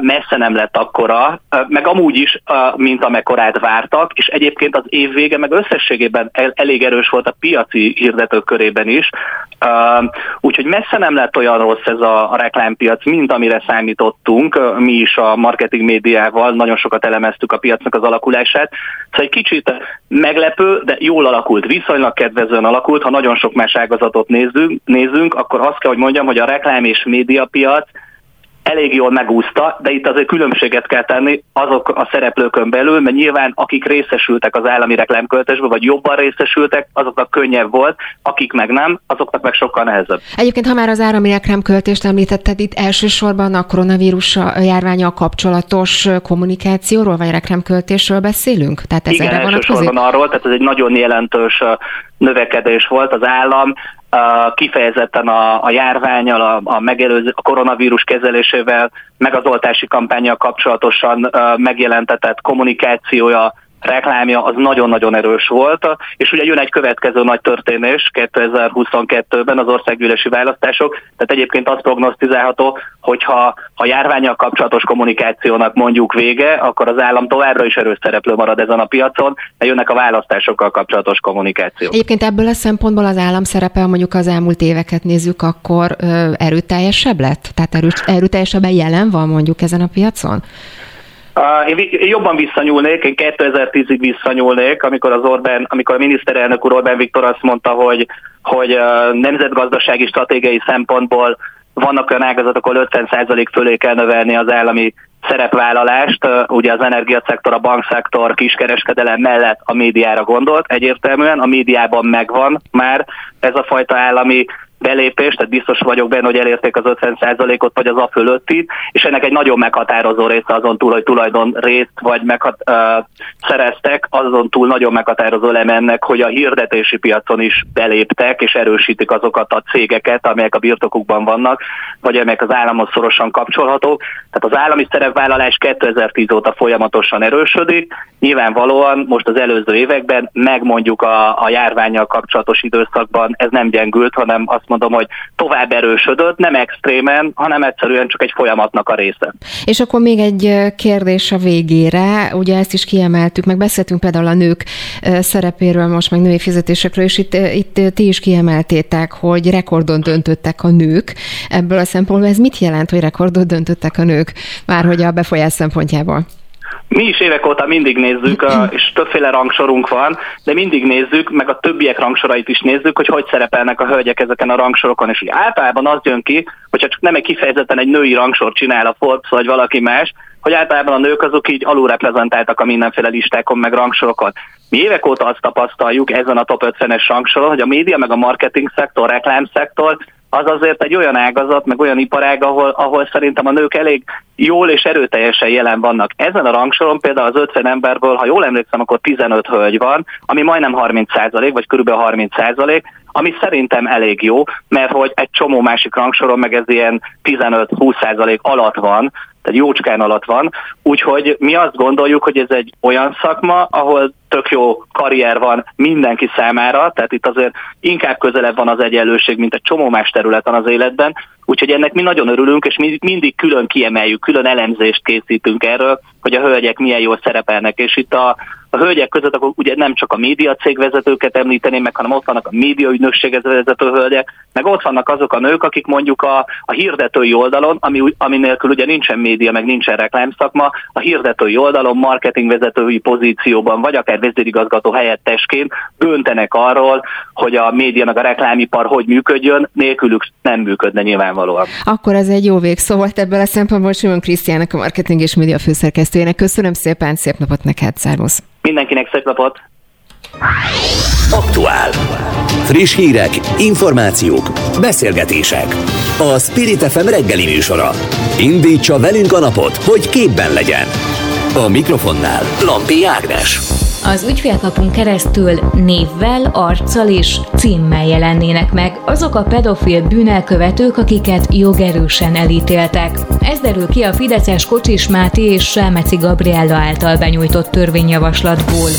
messze nem lett akkora, meg amúgy is, mint amekkorát vártak, és egyébként az év vége meg összességében elég erős volt a piaci hirdetők körében is, úgyhogy messze nem lett olyan rossz ez a, reklámpiac, mint amire számítottunk, mi is a marketing médiával nagyon sokat elemeztük a piacnak az alakulását, szóval egy kicsit meglepő, de jól alakult, viszonylag kedvezően alakult, ha nagyon sok más ágazatot nézzünk, nézzünk akkor azt kell, hogy mondjam, hogy a reklám és médiapiac elég jól megúszta, de itt azért különbséget kell tenni azok a szereplőkön belül, mert nyilván akik részesültek az állami reklámköltésbe, vagy jobban részesültek, azoknak könnyebb volt, akik meg nem, azoknak meg sokkal nehezebb. Egyébként, ha már az állami reklámköltést említetted, itt elsősorban a koronavírus járványa kapcsolatos kommunikációról, vagy reklámköltésről beszélünk? Tehát ez Igen, elsősorban arról, tehát ez egy nagyon jelentős növekedés volt. Az állam, kifejezetten a, a járványal, a, a megelőző, a koronavírus kezelésével, meg az oltási kampányjal kapcsolatosan megjelentetett kommunikációja reklámja az nagyon-nagyon erős volt, és ugye jön egy következő nagy történés 2022-ben az országgyűlési választások, tehát egyébként az prognosztizálható, hogyha a járványal kapcsolatos kommunikációnak mondjuk vége, akkor az állam továbbra is erős szereplő marad ezen a piacon, mert jönnek a választásokkal kapcsolatos kommunikáció. Egyébként ebből a szempontból az állam szerepe, mondjuk az elmúlt éveket nézzük, akkor erőteljesebb lett? Tehát erőteljesebben jelen van mondjuk ezen a piacon? Én jobban visszanyúlnék, én 2010-ig visszanyúlnék, amikor az Orbán, amikor a miniszterelnök úr Orbán Viktor azt mondta, hogy, hogy nemzetgazdasági stratégiai szempontból vannak olyan ágazatok, ahol 50% fölé kell növelni az állami szerepvállalást, ugye az energiaszektor, a bankszektor, kiskereskedelem mellett a médiára gondolt, egyértelműen. A médiában megvan már ez a fajta állami belépést, tehát biztos vagyok benne, hogy elérték az 50%-ot, vagy az a fölötti, és ennek egy nagyon meghatározó része azon túl, hogy tulajdon részt vagy meghat, uh, szereztek, azon túl nagyon meghatározó elem ennek, hogy a hirdetési piacon is beléptek, és erősítik azokat a cégeket, amelyek a birtokukban vannak, vagy amelyek az államhoz szorosan kapcsolhatók. Tehát az állami szerepvállalás 2010 óta folyamatosan erősödik, nyilvánvalóan most az előző években, meg mondjuk a, a járványjal kapcsolatos időszakban ez nem gyengült, hanem azt mondom, hogy tovább erősödött, nem extrémen, hanem egyszerűen csak egy folyamatnak a része. És akkor még egy kérdés a végére, ugye ezt is kiemeltük, meg beszéltünk például a nők szerepéről, most meg női fizetésekről, és itt, itt ti is kiemeltétek, hogy rekordon döntöttek a nők. Ebből a szempontból ez mit jelent, hogy rekordon döntöttek a nők, már hogy a befolyás szempontjából? Mi is évek óta mindig nézzük, és többféle rangsorunk van, de mindig nézzük, meg a többiek rangsorait is nézzük, hogy hogy szerepelnek a hölgyek ezeken a rangsorokon, és úgy általában az jön ki, hogyha csak nem egy kifejezetten egy női rangsor csinál a Forbes vagy valaki más, hogy általában a nők azok így alulreprezentáltak a mindenféle listákon, meg rangsorokon. Mi évek óta azt tapasztaljuk ezen a top 50-es rangsoron, hogy a média, meg a marketing szektor, reklámszektor az azért egy olyan ágazat, meg olyan iparág, ahol, ahol szerintem a nők elég jól és erőteljesen jelen vannak. Ezen a rangsoron például az 50 emberből, ha jól emlékszem, akkor 15 hölgy van, ami majdnem 30 százalék, vagy körülbelül 30 százalék, ami szerintem elég jó, mert hogy egy csomó másik rangsoron meg ez ilyen 15-20 százalék alatt van, tehát jócskán alatt van, úgyhogy mi azt gondoljuk, hogy ez egy olyan szakma, ahol tök jó karrier van mindenki számára, tehát itt azért inkább közelebb van az egyenlőség, mint egy csomó más területen az életben, úgyhogy ennek mi nagyon örülünk, és mi mindig külön kiemeljük, külön elemzést készítünk erről, hogy a hölgyek milyen jól szerepelnek, és itt a, a hölgyek között akkor ugye nem csak a média cégvezetőket említeném meg, hanem ott vannak a média ügynökséget vezető hölgyek, meg ott vannak azok a nők, akik mondjuk a, a hirdetői oldalon, ami, ami nélkül ugye nincsen média, meg nincsen reklámszakma, a hirdetői oldalon, marketingvezetői pozícióban, vagy akár vezérigazgató helyettesként döntenek arról, hogy a média meg a reklámipar hogy működjön, nélkülük nem működne nyilvánvalóan. Akkor ez egy jó végszó volt ebből a szempontból Simon Krisztiának, a marketing és média főszerkesztőjének. Köszönöm szépen, szép napot neked, szervusz! Mindenkinek szép napot! Aktuál. Friss hírek, információk, beszélgetések. A Spirit FM reggeli műsora. Indítsa velünk a napot, hogy képben legyen. A mikrofonnál Lampi Ágnes. Az ügyfélkapunk keresztül névvel, arccal és címmel jelennének meg azok a pedofil bűnelkövetők, akiket jogerősen elítéltek. Ez derül ki a Fideszes Kocsis Máté és Selmeci Gabriella által benyújtott törvényjavaslatból.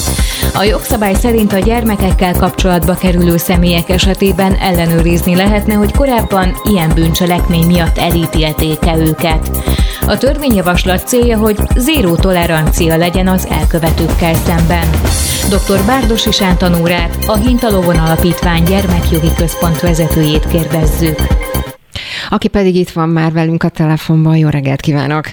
A jogszabály szerint a gyermekekkel kapcsolatba kerülő személyek esetében ellenőrizni lehetne, hogy korábban ilyen bűncselekmény miatt elítélték-e őket. A törvényjavaslat célja, hogy zéró tolerancia legyen az elkövetőkkel szemben. Dr. Bárdos Isán tanúrát, a Hintalovon Alapítvány Gyermekjogi Központ vezetőjét kérdezzük. Aki pedig itt van már velünk a telefonban, jó reggelt kívánok!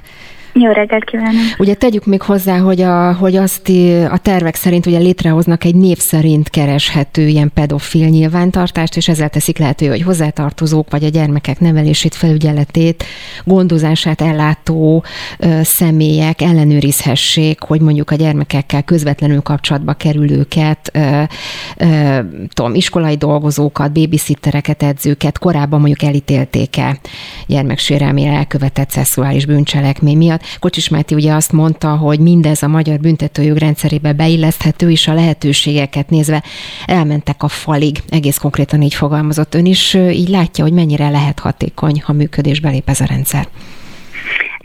Jó reggelt kívánok! Ugye tegyük még hozzá, hogy, a, hogy azt a tervek szerint ugye létrehoznak egy név szerint kereshető ilyen pedofil nyilvántartást, és ezzel teszik lehető, hogy hozzátartozók vagy a gyermekek nevelését, felügyeletét, gondozását ellátó ö, személyek ellenőrizhessék, hogy mondjuk a gyermekekkel közvetlenül kapcsolatba kerülőket, ö, ö, tudom, iskolai dolgozókat, babysittereket, edzőket korábban mondjuk elítélték-e gyermeksérelmére elkövetett szexuális bűncselekmény miatt. Kocsis Máté ugye azt mondta, hogy mindez a magyar büntetőjog rendszerébe beilleszthető, és a lehetőségeket nézve elmentek a falig. Egész konkrétan így fogalmazott. Ön is így látja, hogy mennyire lehet hatékony, ha működésbe lép ez a rendszer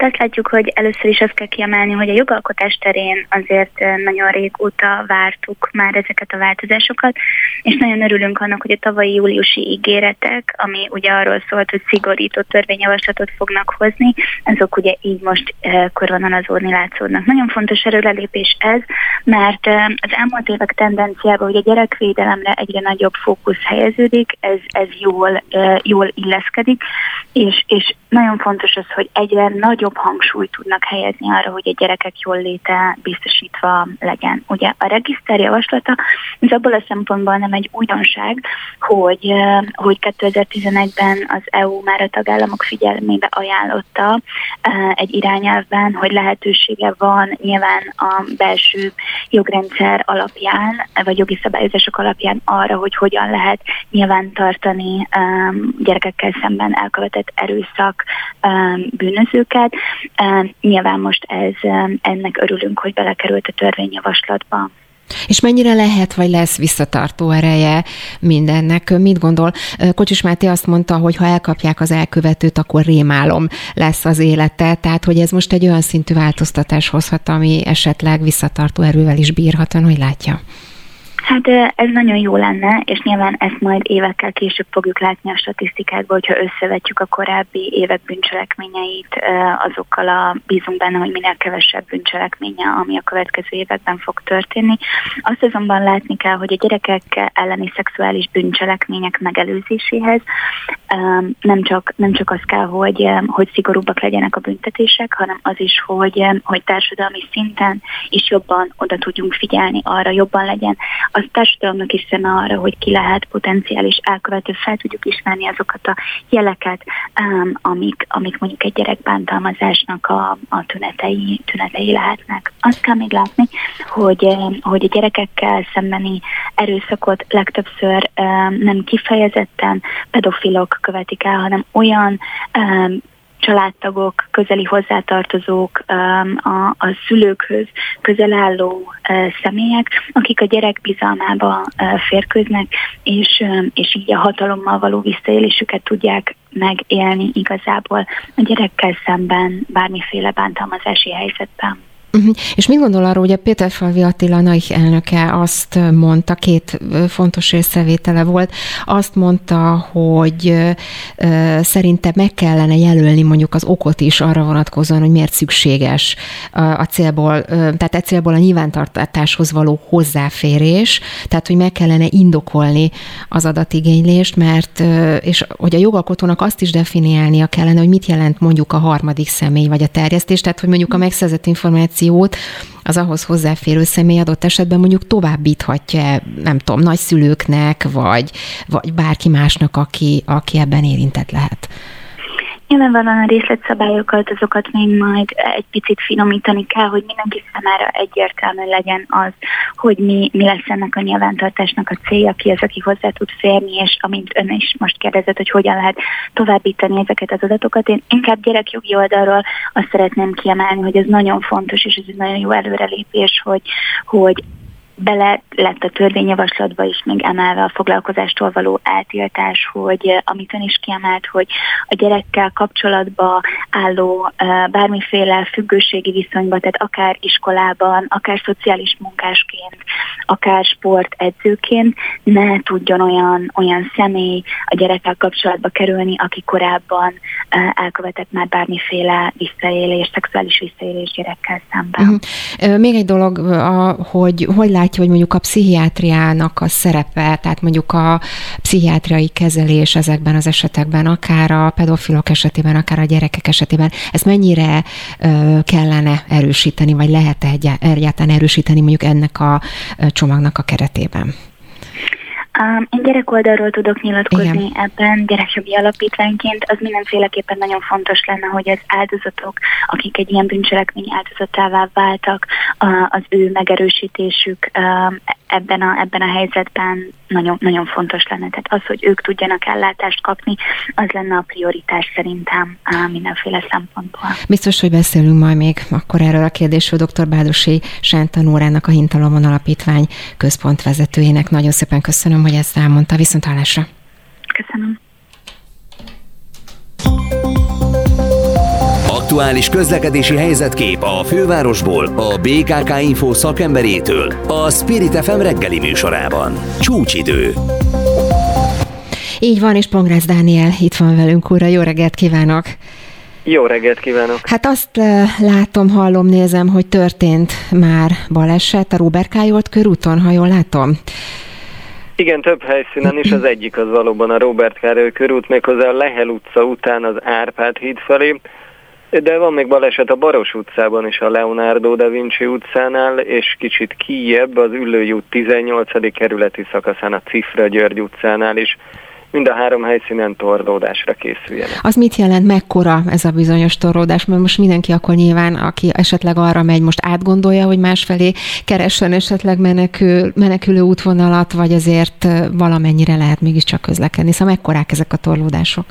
azt látjuk, hogy először is azt kell kiemelni, hogy a jogalkotás terén azért nagyon régóta vártuk már ezeket a változásokat, és nagyon örülünk annak, hogy a tavalyi júliusi ígéretek, ami ugye arról szólt, hogy szigorított törvényjavaslatot fognak hozni, azok ugye így most körvonalazódni látszódnak. Nagyon fontos erőlelépés ez, mert az elmúlt évek tendenciában, hogy a gyerekvédelemre egyre nagyobb fókusz helyeződik, ez, ez jól, jól illeszkedik, és, és nagyon fontos az, hogy egyre nagyobb hangsúlyt tudnak helyezni arra, hogy a gyerekek jól léte biztosítva legyen. Ugye a regiszter javaslata ez abból a szempontból nem egy újdonság, hogy, hogy 2011-ben az EU már a tagállamok figyelmébe ajánlotta egy irányelvben, hogy lehetősége van nyilván a belső jogrendszer alapján, vagy jogi szabályozások alapján arra, hogy hogyan lehet nyilván tartani gyerekekkel szemben elkövetett erőszak bűnözőket. Nyilván most ez, ennek örülünk, hogy belekerült a törvényjavaslatba. És mennyire lehet, vagy lesz visszatartó ereje mindennek? Mit gondol? Kocsis Máté azt mondta, hogy ha elkapják az elkövetőt, akkor rémálom lesz az élete. Tehát, hogy ez most egy olyan szintű változtatás hozhat, ami esetleg visszatartó erővel is bírhat, ön hogy látja? Hát ez nagyon jó lenne, és nyilván ezt majd évekkel később fogjuk látni a statisztikákból, hogyha összevetjük a korábbi évek bűncselekményeit azokkal a bízunk benne, hogy minél kevesebb bűncselekménye, ami a következő években fog történni. Azt azonban látni kell, hogy a gyerekek elleni szexuális bűncselekmények megelőzéséhez nem csak, nem csak az kell, hogy, hogy szigorúbbak legyenek a büntetések, hanem az is, hogy, hogy társadalmi szinten is jobban oda tudjunk figyelni arra, jobban legyen az társadalomnak is szeme arra, hogy ki lehet potenciális elkövető, fel tudjuk ismerni azokat a jeleket, um, amik, amik mondjuk egy gyerekbántalmazásnak a, a tünetei, tünetei lehetnek. Azt kell még látni, hogy, um, hogy a gyerekekkel szembeni erőszakot legtöbbször um, nem kifejezetten pedofilok követik el, hanem olyan um, családtagok, közeli hozzátartozók, a, a szülőkhöz közel álló személyek, akik a gyerek bizalmába férkőznek, és, és így a hatalommal való visszaélésüket tudják megélni igazából a gyerekkel szemben bármiféle bántalmazási helyzetben. Uh-huh. És mit gondol arról, hogy a Péter Falvi Attila NAIK elnöke azt mondta, két fontos részrevétele volt, azt mondta, hogy uh, szerinte meg kellene jelölni mondjuk az okot is arra vonatkozóan, hogy miért szükséges a célból, tehát egy célból a nyilvántartáshoz való hozzáférés, tehát hogy meg kellene indokolni az adatigénylést, mert és hogy a jogalkotónak azt is definiálnia kellene, hogy mit jelent mondjuk a harmadik személy vagy a terjesztés, tehát hogy mondjuk a megszerzett információ információt az ahhoz hozzáférő személy adott esetben mondjuk továbbíthatja, nem tudom, nagyszülőknek, vagy, vagy bárki másnak, aki, aki ebben érintett lehet. Nyilvánvalóan a részletszabályokat, azokat még majd egy picit finomítani kell, hogy mindenki számára egyértelmű legyen az, hogy mi, mi lesz ennek a nyilvántartásnak a célja, ki az, aki hozzá tud férni, és amint ön is most kérdezett, hogy hogyan lehet továbbítani ezeket az adatokat. Én inkább gyerekjogi oldalról azt szeretném kiemelni, hogy ez nagyon fontos, és ez egy nagyon jó előrelépés, hogy, hogy bele lett a törvényjavaslatba is még emelve a foglalkozástól való eltiltás, hogy eh, amit ön is kiemelt, hogy a gyerekkel kapcsolatba álló eh, bármiféle függőségi viszonyba, tehát akár iskolában, akár szociális munkásként, akár sportedzőként ne tudjon olyan, olyan személy a gyerekkel kapcsolatba kerülni, aki korábban eh, elkövetett már bármiféle visszaélés, szexuális visszaélés gyerekkel szemben. Uh-huh. Még egy dolog, hogy hogy lát látja, hogy mondjuk a pszichiátriának a szerepe, tehát mondjuk a pszichiátriai kezelés ezekben az esetekben, akár a pedofilok esetében, akár a gyerekek esetében, ezt mennyire kellene erősíteni, vagy lehet-e egyáltalán erősíteni mondjuk ennek a csomagnak a keretében? Um, én gyerek oldalról tudok nyilatkozni Igen. ebben gyerekjogi alapítványként. Az mindenféleképpen nagyon fontos lenne, hogy az áldozatok, akik egy ilyen bűncselekmény áldozatává váltak, az ő megerősítésük ebben a, ebben a helyzetben nagyon, nagyon fontos lenne. Tehát az, hogy ők tudjanak ellátást kapni, az lenne a prioritás szerintem mindenféle szempontból. Biztos, hogy beszélünk majd még akkor erről a kérdésről dr. Bádosi Sántanórának a Hintalomon Alapítvány központvezetőjének. Nagyon szépen köszönöm, hogy ezt elmondta. Viszont hallásra. Köszönöm. Aktuális közlekedési helyzetkép a fővárosból, a BKK Info szakemberétől, a Spirit FM reggeli műsorában. Csúcsidő. Így van, és Pongrász Dániel itt van velünk, újra. Jó reggelt kívánok! Jó reggelt kívánok! Hát azt látom, hallom, nézem, hogy történt már baleset a Robert Kájolt körúton, ha jól látom. Igen, több helyszínen is, az egyik az valóban a Robert Károly körút, méghozzá a Lehel utca után az Árpád híd felé, de van még baleset a Baros utcában és a Leonardo da Vinci utcánál, és kicsit kijebb az Üllői út 18. kerületi szakaszán a Cifra György utcánál is mind a három helyszínen torlódásra készüljenek. Az mit jelent, mekkora ez a bizonyos torlódás? Mert most mindenki akkor nyilván, aki esetleg arra megy, most átgondolja, hogy másfelé keressen esetleg menekül, menekülő útvonalat, vagy azért valamennyire lehet mégiscsak közlekedni. Szóval mekkorák ezek a torlódások?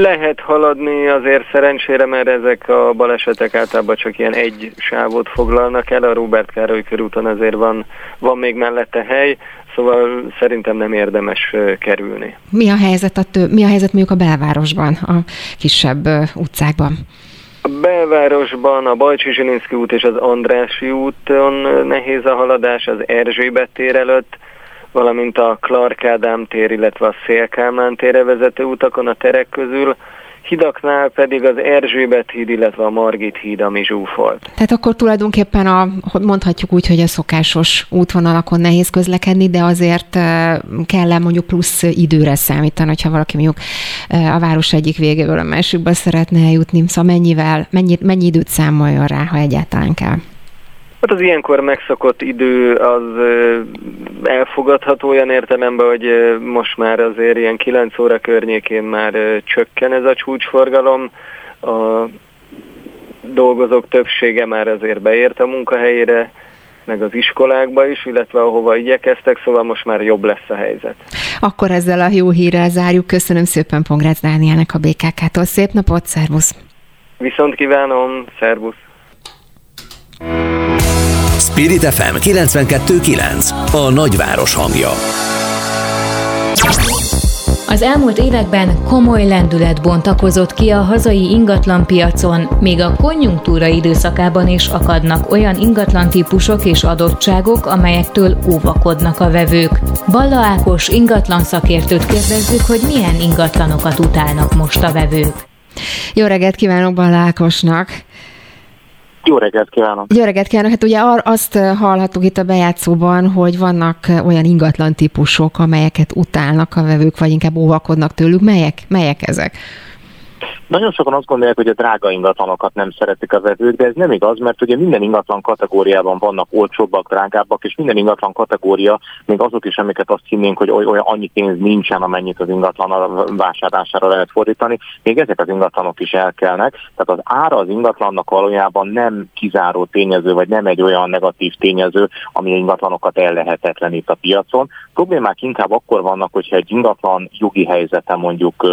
Lehet haladni azért szerencsére, mert ezek a balesetek általában csak ilyen egy sávot foglalnak el, a Robert Károly körúton azért van, van még mellette hely, Szóval szerintem nem érdemes kerülni. Mi a helyzet, a tő, mi a helyzet mondjuk a belvárosban, a kisebb utcákban? A belvárosban a Bajcsi Zsilinszki út és az Andrási úton nehéz a haladás az Erzsébet tér előtt, valamint a Clark Ádám tér, illetve a Szélkámán térre vezető utakon a terek közül, hidaknál pedig az Erzsébet híd, illetve a Margit híd, ami zsúfolt. Tehát akkor tulajdonképpen a, mondhatjuk úgy, hogy a szokásos útvonalakon nehéz közlekedni, de azért kell mondjuk plusz időre számítani, hogyha valaki mondjuk a város egyik végéből a másikba szeretne eljutni, szóval mennyivel, mennyi, mennyi időt számoljon rá, ha egyáltalán kell? Hát az ilyenkor megszokott idő az elfogadható olyan értelemben, hogy most már azért ilyen 9 óra környékén már csökken ez a csúcsforgalom. A dolgozók többsége már azért beért a munkahelyére, meg az iskolákba is, illetve ahova igyekeztek, szóval most már jobb lesz a helyzet. Akkor ezzel a jó hírrel zárjuk. Köszönöm szépen Pongrácz Dánielnek a BKK-tól. Szép napot, szervusz! Viszont kívánom, szervusz! Spirit FM 92.9 A nagyváros hangja az elmúlt években komoly lendület bontakozott ki a hazai ingatlanpiacon, még a konjunktúra időszakában is akadnak olyan ingatlan típusok és adottságok, amelyektől óvakodnak a vevők. Balla Ákos ingatlan szakértőt kérdezzük, hogy milyen ingatlanokat utálnak most a vevők. Jó reggelt kívánok Balla Ákosnak! Jó reggelt kívánok! Jó reggelt kívánok! Hát ugye azt hallhattuk itt a bejátszóban, hogy vannak olyan ingatlan típusok, amelyeket utálnak a vevők, vagy inkább óvakodnak tőlük. Melyek, melyek ezek? Nagyon sokan azt gondolják, hogy a drága ingatlanokat nem szeretik a vevők, de ez nem igaz, mert ugye minden ingatlan kategóriában vannak olcsóbbak, drágábbak, és minden ingatlan kategória, még azok is, amiket azt hinnénk, hogy olyan annyi pénz nincsen, amennyit az ingatlan vásárlására lehet fordítani, még ezek az ingatlanok is elkelnek. Tehát az ára az ingatlannak valójában nem kizáró tényező, vagy nem egy olyan negatív tényező, ami ingatlanokat ellehetetlenít a piacon. Problémák inkább akkor vannak, hogyha egy ingatlan jogi helyzete mondjuk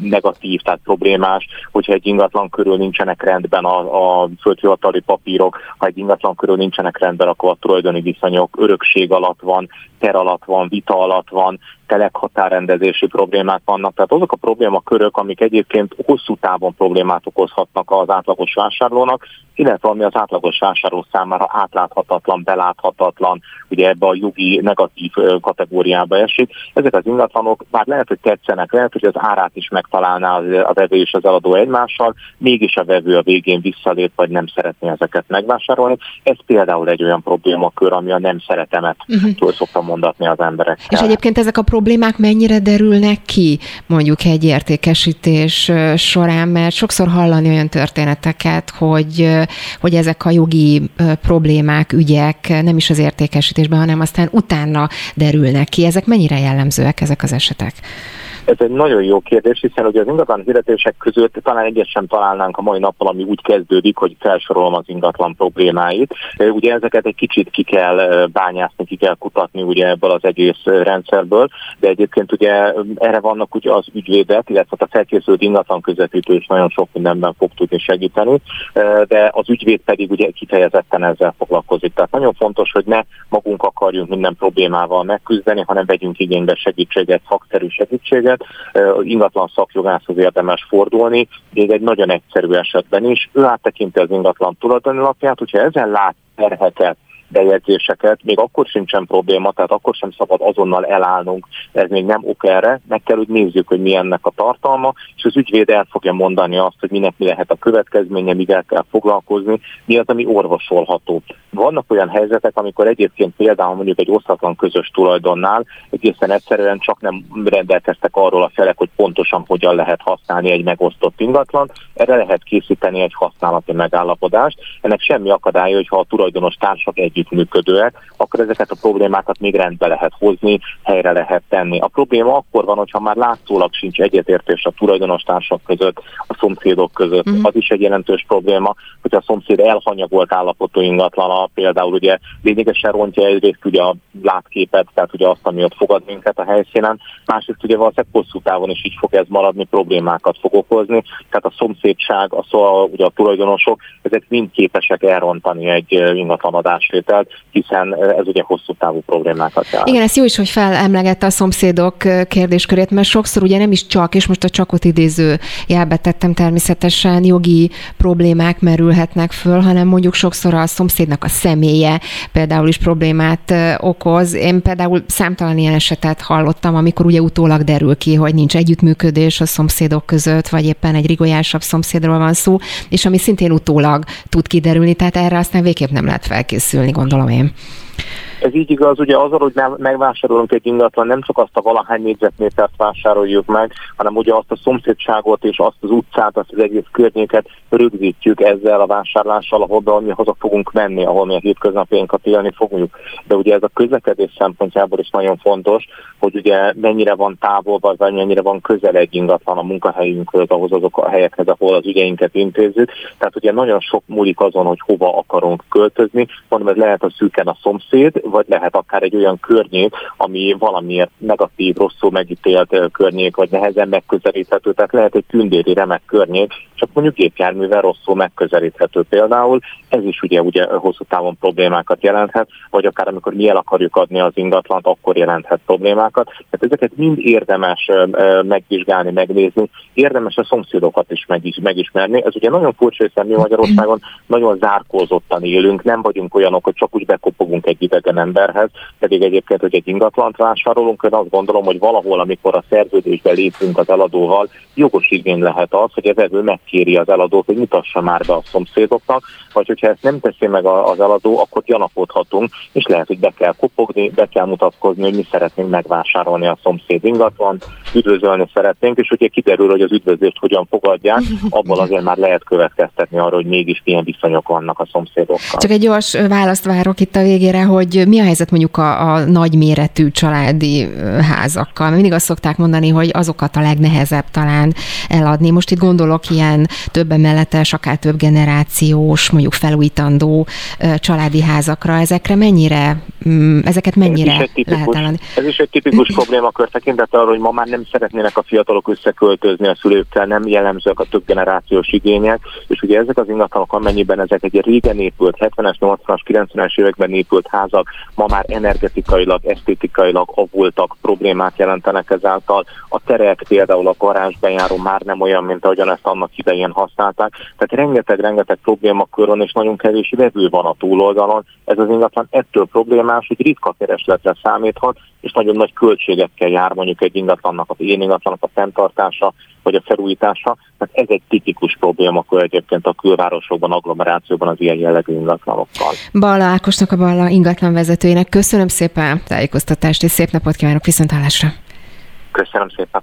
negatív, tehát problémás, más, hogyha egy ingatlan körül nincsenek rendben a, a földhivatali papírok, ha egy ingatlan körül nincsenek rendben, akkor a tulajdoni viszonyok örökség alatt van, ter alatt van, vita alatt van, telekhatárrendezési problémák vannak. Tehát azok a problémakörök, amik egyébként hosszú távon problémát okozhatnak az átlagos vásárlónak, illetve ami az átlagos vásárló számára átláthatatlan, beláthatatlan, ugye ebbe a jogi negatív kategóriába esik. Ezek az ingatlanok már lehet, hogy tetszenek, lehet, hogy az árát is megtalálná a vevő és az eladó egymással, mégis a vevő a végén visszalép, vagy nem szeretné ezeket megvásárolni. Ez például egy olyan problémakör, ami a nem szeretemet uh-huh. túl szoktam mondatni az emberek. És egyébként ezek a problémák mennyire derülnek ki mondjuk egy értékesítés során, mert sokszor hallani olyan történeteket, hogy, hogy ezek a jogi problémák, ügyek nem is az értékesítésben, hanem aztán utána derülnek ki. Ezek mennyire jellemzőek ezek az esetek? Ez egy nagyon jó kérdés, hiszen ugye az ingatlan hirdetések között talán egyet sem találnánk a mai nappal, ami úgy kezdődik, hogy felsorolom az ingatlan problémáit. Ugye ezeket egy kicsit ki kell bányászni, ki kell kutatni ugye ebből az egész rendszerből, de egyébként ugye erre vannak ugye az ügyvédek, illetve a felkészült ingatlan közvetítő is nagyon sok mindenben fog tudni segíteni, de az ügyvéd pedig ugye kifejezetten ezzel foglalkozik. Tehát nagyon fontos, hogy ne magunk akarjunk minden problémával megküzdeni, hanem vegyünk igénybe segítséget, szakszerű segítséget, eset, ingatlan szakjogászhoz érdemes fordulni, még egy nagyon egyszerű esetben is. Ő áttekinti az ingatlan tulajdonlapját, hogyha ezen lát terheket, bejegyzéseket, még akkor sincsen probléma, tehát akkor sem szabad azonnal elállnunk, ez még nem ok erre, meg kell, hogy nézzük, hogy mi ennek a tartalma, és az ügyvéd el fogja mondani azt, hogy minek mi lehet a következménye, mivel kell foglalkozni, mi az, ami orvosolható. Vannak olyan helyzetek, amikor egyébként például mondjuk egy osztatlan közös tulajdonnál egészen egyszerűen csak nem rendelkeztek arról a felek, hogy pontosan hogyan lehet használni egy megosztott ingatlan. Erre lehet készíteni egy használati megállapodást. Ennek semmi akadálya, hogyha a tulajdonos társak együttműködőek, akkor ezeket a problémákat még rendbe lehet hozni, helyre lehet tenni. A probléma akkor van, hogyha már látszólag sincs egyetértés a tulajdonos társak között, a szomszédok között. Uh-huh. Az is egy jelentős probléma, hogy a szomszéd elhanyagolt állapotú ingatlan például ugye lényegesen rontja egyrészt ugye a látképet, tehát ugye azt, ami ott fogad minket a helyszínen, másrészt ugye valószínűleg hosszú távon is így fog ez maradni, problémákat fog okozni, tehát a szomszédság, a, szó, ugye a tulajdonosok, ezek mind képesek elrontani egy ingatlan adásvételt, hiszen ez ugye hosszú távú problémákat jelent. Igen, ez jó is, hogy felemlegette a szomszédok kérdéskörét, mert sokszor ugye nem is csak, és most a csakot idéző jelbe tettem természetesen, jogi problémák merülhetnek föl, hanem mondjuk sokszor a szomszédnak a személye például is problémát okoz. Én például számtalan ilyen esetet hallottam, amikor ugye utólag derül ki, hogy nincs együttműködés a szomszédok között, vagy éppen egy rigolyásabb szomszédról van szó, és ami szintén utólag tud kiderülni, tehát erre aztán végképp nem lehet felkészülni, gondolom én. Ez így igaz, ugye azzal, hogy megvásárolunk egy ingatlan, nem csak azt a valahány négyzetmétert vásároljuk meg, hanem ugye azt a szomszédságot és azt az utcát, azt az egész környéket rögzítjük ezzel a vásárlással, ahol mi haza fogunk menni, ahol mi a hétköznapjainkat élni fogjuk. De ugye ez a közlekedés szempontjából is nagyon fontos, hogy ugye mennyire van távol, vagy mennyire van közel egy ingatlan a munkahelyünkhöz, ahhoz azok a helyekhez, ahol az ügyeinket intézzük. Tehát ugye nagyon sok múlik azon, hogy hova akarunk költözni. Mondom, ez lehet a szűken a szomszéd, vagy lehet akár egy olyan környék, ami valamiért negatív, rosszul megítélt környék, vagy nehezen megközelíthető, tehát lehet egy tündéri remek környék, csak mondjuk gépjárművel rosszul megközelíthető például. Ez is ugye, ugye hosszú távon problémákat jelenthet, vagy akár amikor mi el akarjuk adni az ingatlant, akkor jelenthet problémákat. Tehát ezeket mind érdemes megvizsgálni, megnézni, érdemes a szomszédokat is megismerni. Ez ugye nagyon furcsa, hiszen mi Magyarországon nagyon zárkózottan élünk, nem vagyunk olyanok, hogy csak úgy bekopogunk egy idegen emberhez, pedig egyébként, hogy egy ingatlant vásárolunk, én azt gondolom, hogy valahol, amikor a szerződésbe lépünk az eladóval, jogos igény lehet az, hogy az megkéri az eladót, hogy mutassa már be a szomszédoknak, vagy hogyha ezt nem teszi meg az eladó, akkor gyanakodhatunk, és lehet, hogy be kell kopogni, be kell mutatkozni, hogy mi szeretnénk megvásárolni a szomszéd ingatlan, üdvözölni szeretnénk, és hogyha kiderül, hogy az üdvözlést hogyan fogadják, abból azért már lehet következtetni arra, hogy mégis milyen viszonyok vannak a szomszédokkal. Csak egy gyors választ várok itt a végére, hogy mi a helyzet mondjuk a, a nagyméretű családi házakkal. Mindig azt szokták mondani, hogy azokat a legnehezebb talán eladni. Most itt gondolok ilyen több emeletes, akár több generációs, mondjuk felújítandó családi házakra. Ezekre mennyire, mm, ezeket mennyire ez tipikus, lehet eladni? Ez is egy tipikus problémakör tekintettel arra, hogy ma már nem szeretnének a fiatalok összeköltözni a szülőkkel, nem jellemzőek a több generációs igények, és ugye ezek az ingatlanok, amennyiben ezek egy régen épült, 70-es, 80-as, 90-es években épült házak, ma már energetikailag, esztétikailag avultak, problémát jelentenek ezáltal. A terek például a garázsbejáró már nem olyan, mint ahogyan ezt annak idején használták. Tehát rengeteg-rengeteg problémakör van, és nagyon kevés vevő van a túloldalon. Ez az ingatlan ettől problémás, hogy ritka keresletre számíthat, és nagyon nagy költségekkel jár mondjuk egy ingatlannak, az én ingatlannak a fenntartása, vagy a felújítása. Tehát ez egy tipikus probléma akkor egyébként a külvárosokban, agglomerációban az ilyen jellegű ingatlanokkal. Balla Ákosnak a Balla ingatlan vezetőjének köszönöm szépen tájékoztatást, és szép napot kívánok viszontlátásra! Köszönöm szépen!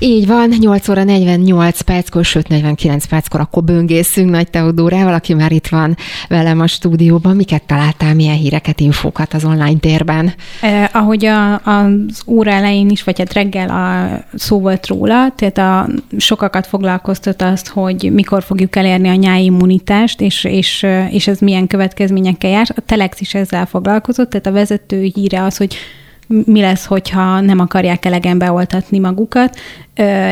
Így van, 8 óra 48 perckor, sőt 49 perckor akkor böngészünk Nagy Teodórával, aki már itt van velem a stúdióban. Miket találtál, milyen híreket, infókat az online térben? Eh, ahogy a, az óra elején is, vagy hát reggel a, szó volt róla, tehát a, sokakat foglalkoztat azt, hogy mikor fogjuk elérni a nyári immunitást, és, és, és ez milyen következményekkel jár. A Telex is ezzel foglalkozott, tehát a vezető híre az, hogy mi lesz, hogyha nem akarják elegen beoltatni magukat,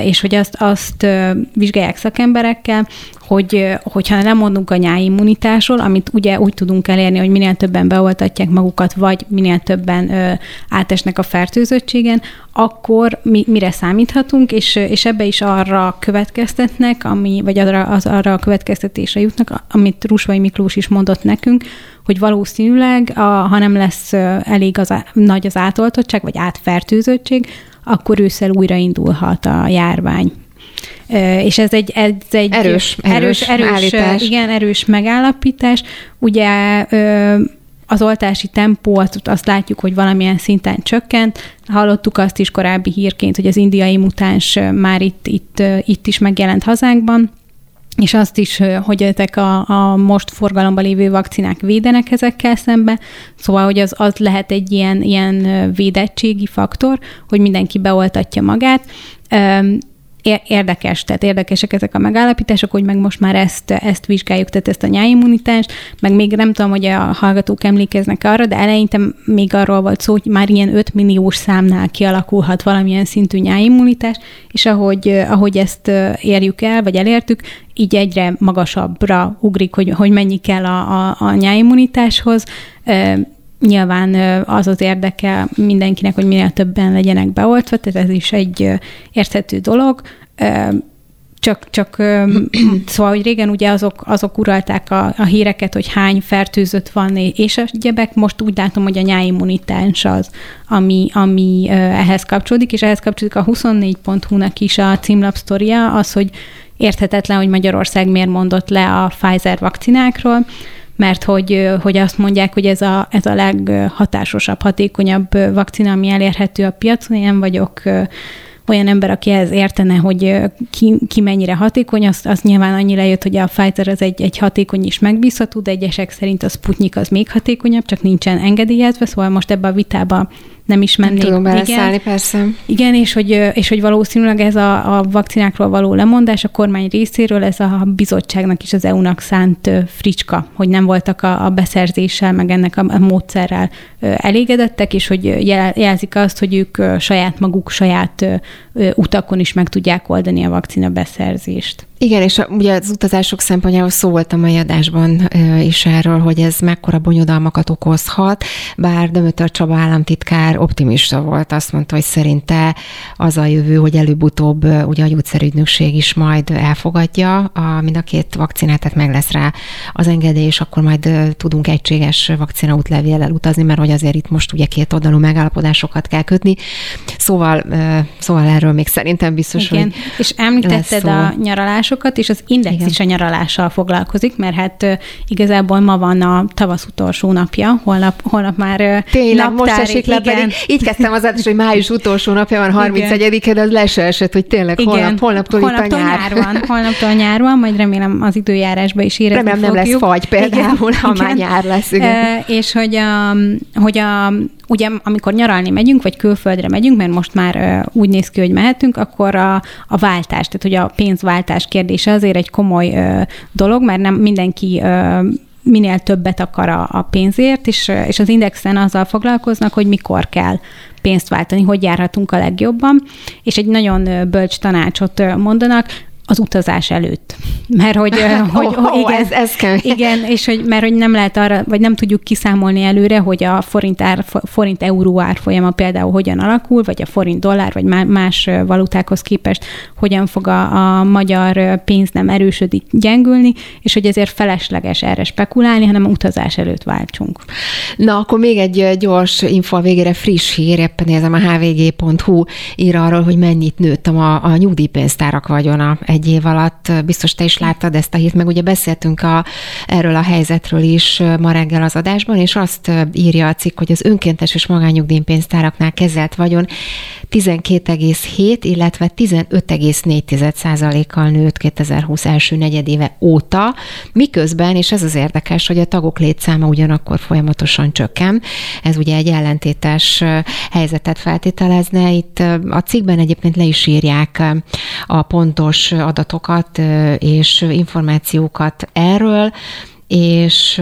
és hogy azt, azt vizsgálják szakemberekkel, hogy hogyha nem mondunk a nyáimmunitásról, amit ugye úgy tudunk elérni, hogy minél többen beoltatják magukat, vagy minél többen ö, átesnek a fertőzöttségen, akkor mi, mire számíthatunk, és, és ebbe is arra következtetnek, ami, vagy arra, az, arra a következtetésre jutnak, amit Rusvai Miklós is mondott nekünk, hogy valószínűleg, a, ha nem lesz elég az, nagy az átoltottság, vagy átfertőzöttség, akkor ősszel újraindulhat a járvány. És ez egy, ez egy erős, erős, erős, erős igen, erős megállapítás. Ugye az oltási tempó, azt, azt látjuk, hogy valamilyen szinten csökkent. Hallottuk azt is korábbi hírként, hogy az indiai mutáns már itt, itt, itt is megjelent hazánkban, és azt is, hogy ezek a, a most forgalomban lévő vakcinák védenek ezekkel szembe, szóval, hogy az, az lehet egy ilyen, ilyen védettségi faktor, hogy mindenki beoltatja magát érdekes, tehát érdekesek ezek a megállapítások, hogy meg most már ezt, ezt vizsgáljuk, tehát ezt a nyáimmunitást, meg még nem tudom, hogy a hallgatók emlékeznek arra, de eleinte még arról volt szó, hogy már ilyen 5 milliós számnál kialakulhat valamilyen szintű nyáimmunitás, és ahogy, ahogy ezt érjük el, vagy elértük, így egyre magasabbra ugrik, hogy, hogy mennyi kell a, a, a nyáimmunitáshoz Nyilván az az érdeke mindenkinek, hogy minél többen legyenek beoltva, tehát ez is egy érthető dolog. Csak, csak [clears throat] szóval, hogy régen ugye azok, azok uralták a, a híreket, hogy hány fertőzött van, és a gyebek, most úgy látom, hogy a nyáimmunitáns az, ami, ami ehhez kapcsolódik, és ehhez kapcsolódik a 24.hu-nak is a címlapsztoria, az, hogy érthetetlen, hogy Magyarország miért mondott le a Pfizer vakcinákról, mert hogy, hogy azt mondják, hogy ez a, ez a leghatásosabb, hatékonyabb vakcina, ami elérhető a piacon. Én nem vagyok olyan ember, aki ez értene, hogy ki, ki mennyire hatékony, az, az nyilván annyi lejött, hogy a Pfizer az egy, egy hatékony és megbízható, de egyesek szerint a Sputnik az még hatékonyabb, csak nincsen engedélyezve, szóval most ebbe a vitába nem is mennék. Nem tudom beleszállni, persze. Igen, és hogy, és hogy valószínűleg ez a, a vakcinákról való lemondás a kormány részéről, ez a bizottságnak is az EU-nak szánt fricska, hogy nem voltak a, a beszerzéssel, meg ennek a, a módszerrel elégedettek, és hogy jelzik azt, hogy ők saját maguk, saját utakon is meg tudják oldani a vakcina beszerzést. Igen, és a, ugye az utazások szempontjából szó volt a mai adásban is erről, hogy ez mekkora bonyodalmakat okozhat, bár Dömötör Csaba államtitkár optimista volt, azt mondta, hogy szerinte az a jövő, hogy előbb-utóbb ugye a gyógyszerügynökség is majd elfogadja a, mind a két vakcinát, tehát meg lesz rá az engedély, és akkor majd tudunk egységes vakcina útlevéllel utazni, mert hogy azért itt most ugye két oldalú megállapodásokat kell kötni. Szóval, szóval erről még szerintem biztos, Igen. hogy És említetted a nyaralásokat, és az Index Igen. is a nyaralással foglalkozik, mert hát igazából ma van a tavasz utolsó napja, holnap, holnap már Tényleg, most esik le, pedig így kezdtem az hogy május utolsó napja van 31 de az le se esett, hogy tényleg Igen. holnap, holnaptól, holnaptól nyár. nyár van, holnaptól nyár van, majd remélem az időjárásba is érezni Remélem fogjuk. nem lesz fagy például, igen, ha igen. már nyár lesz. Igen. E, és hogy a, hogy a ugye amikor nyaralni megyünk, vagy külföldre megyünk, mert most már uh, úgy néz ki, hogy mehetünk, akkor a, a váltás, tehát hogy a pénzváltás kérdése azért egy komoly uh, dolog, mert nem mindenki uh, minél többet akar a, a pénzért, és, és az Indexen azzal foglalkoznak, hogy mikor kell pénzt váltani, hogy járhatunk a legjobban, és egy nagyon bölcs tanácsot mondanak, az utazás előtt. Mert hogy, [laughs] hogy, oh, hogy igen, ez, ez kell. igen, és hogy, mert hogy nem lehet arra, vagy nem tudjuk kiszámolni előre, hogy a forint, ár, forint euró árfolyama például hogyan alakul, vagy a forint dollár, vagy más valutákhoz képest hogyan fog a, a magyar pénz nem erősödik, gyengülni, és hogy ezért felesleges erre spekulálni, hanem utazás előtt váltsunk. Na, akkor még egy gyors info a végére, friss hír, éppen nézem a hvg.hu ír arról, hogy mennyit nőtt a, a nyugdíjpénztárak vagyona egy év alatt. Biztos te is láttad ezt a hírt, meg ugye beszéltünk a, erről a helyzetről is ma reggel az adásban, és azt írja a cikk, hogy az önkéntes és magányugdíjpénztáraknál kezelt vagyon 12,7, illetve 15,4%-kal nőtt 2020 első negyedéve óta, miközben, és ez az érdekes, hogy a tagok létszáma ugyanakkor folyamatosan csökken. Ez ugye egy ellentétes helyzetet feltételezne. Itt a cikkben egyébként le is írják a pontos adatokat és információkat erről, és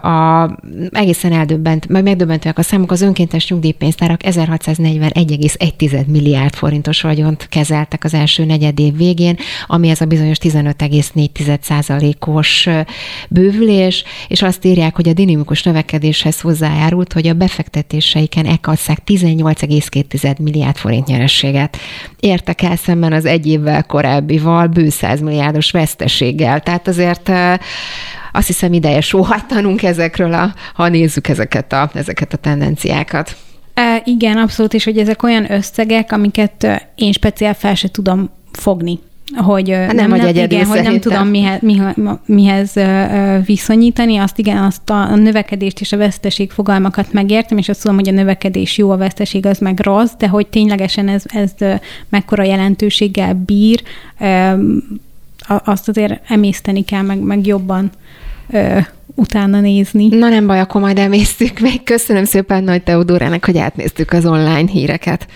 a, egészen eldöbbent, meg megdöbbentőek a számok, az önkéntes nyugdíjpénztárak 1641,1 milliárd forintos vagyont kezeltek az első negyed év végén, ami ez a bizonyos 15,4%-os bővülés, és azt írják, hogy a dinamikus növekedéshez hozzájárult, hogy a befektetéseiken ekadszák 18,2 milliárd forint nyerességet. Értek el szemben az egy évvel korábbival bő 100 milliárdos veszteséggel. Tehát azért azt hiszem ideje sóhajtanunk ezekről, a, ha nézzük ezeket a, ezeket a tendenciákat. E, igen, abszolút, és hogy ezek olyan összegek, amiket én speciál fel se tudom fogni hogy hát nem, nem, nem, igen, hogy nem tudom mihez, mihez, mihez viszonyítani, azt igen, azt a növekedést és a veszteség fogalmakat megértem, és azt tudom, hogy a növekedés jó, a veszteség az meg rossz, de hogy ténylegesen ez, ez mekkora jelentőséggel bír, azt azért emészteni kell, meg, meg jobban ö, utána nézni. Na nem baj, akkor majd emésztük meg. Köszönöm szépen Nagy Teodórának, hogy átnéztük az online híreket.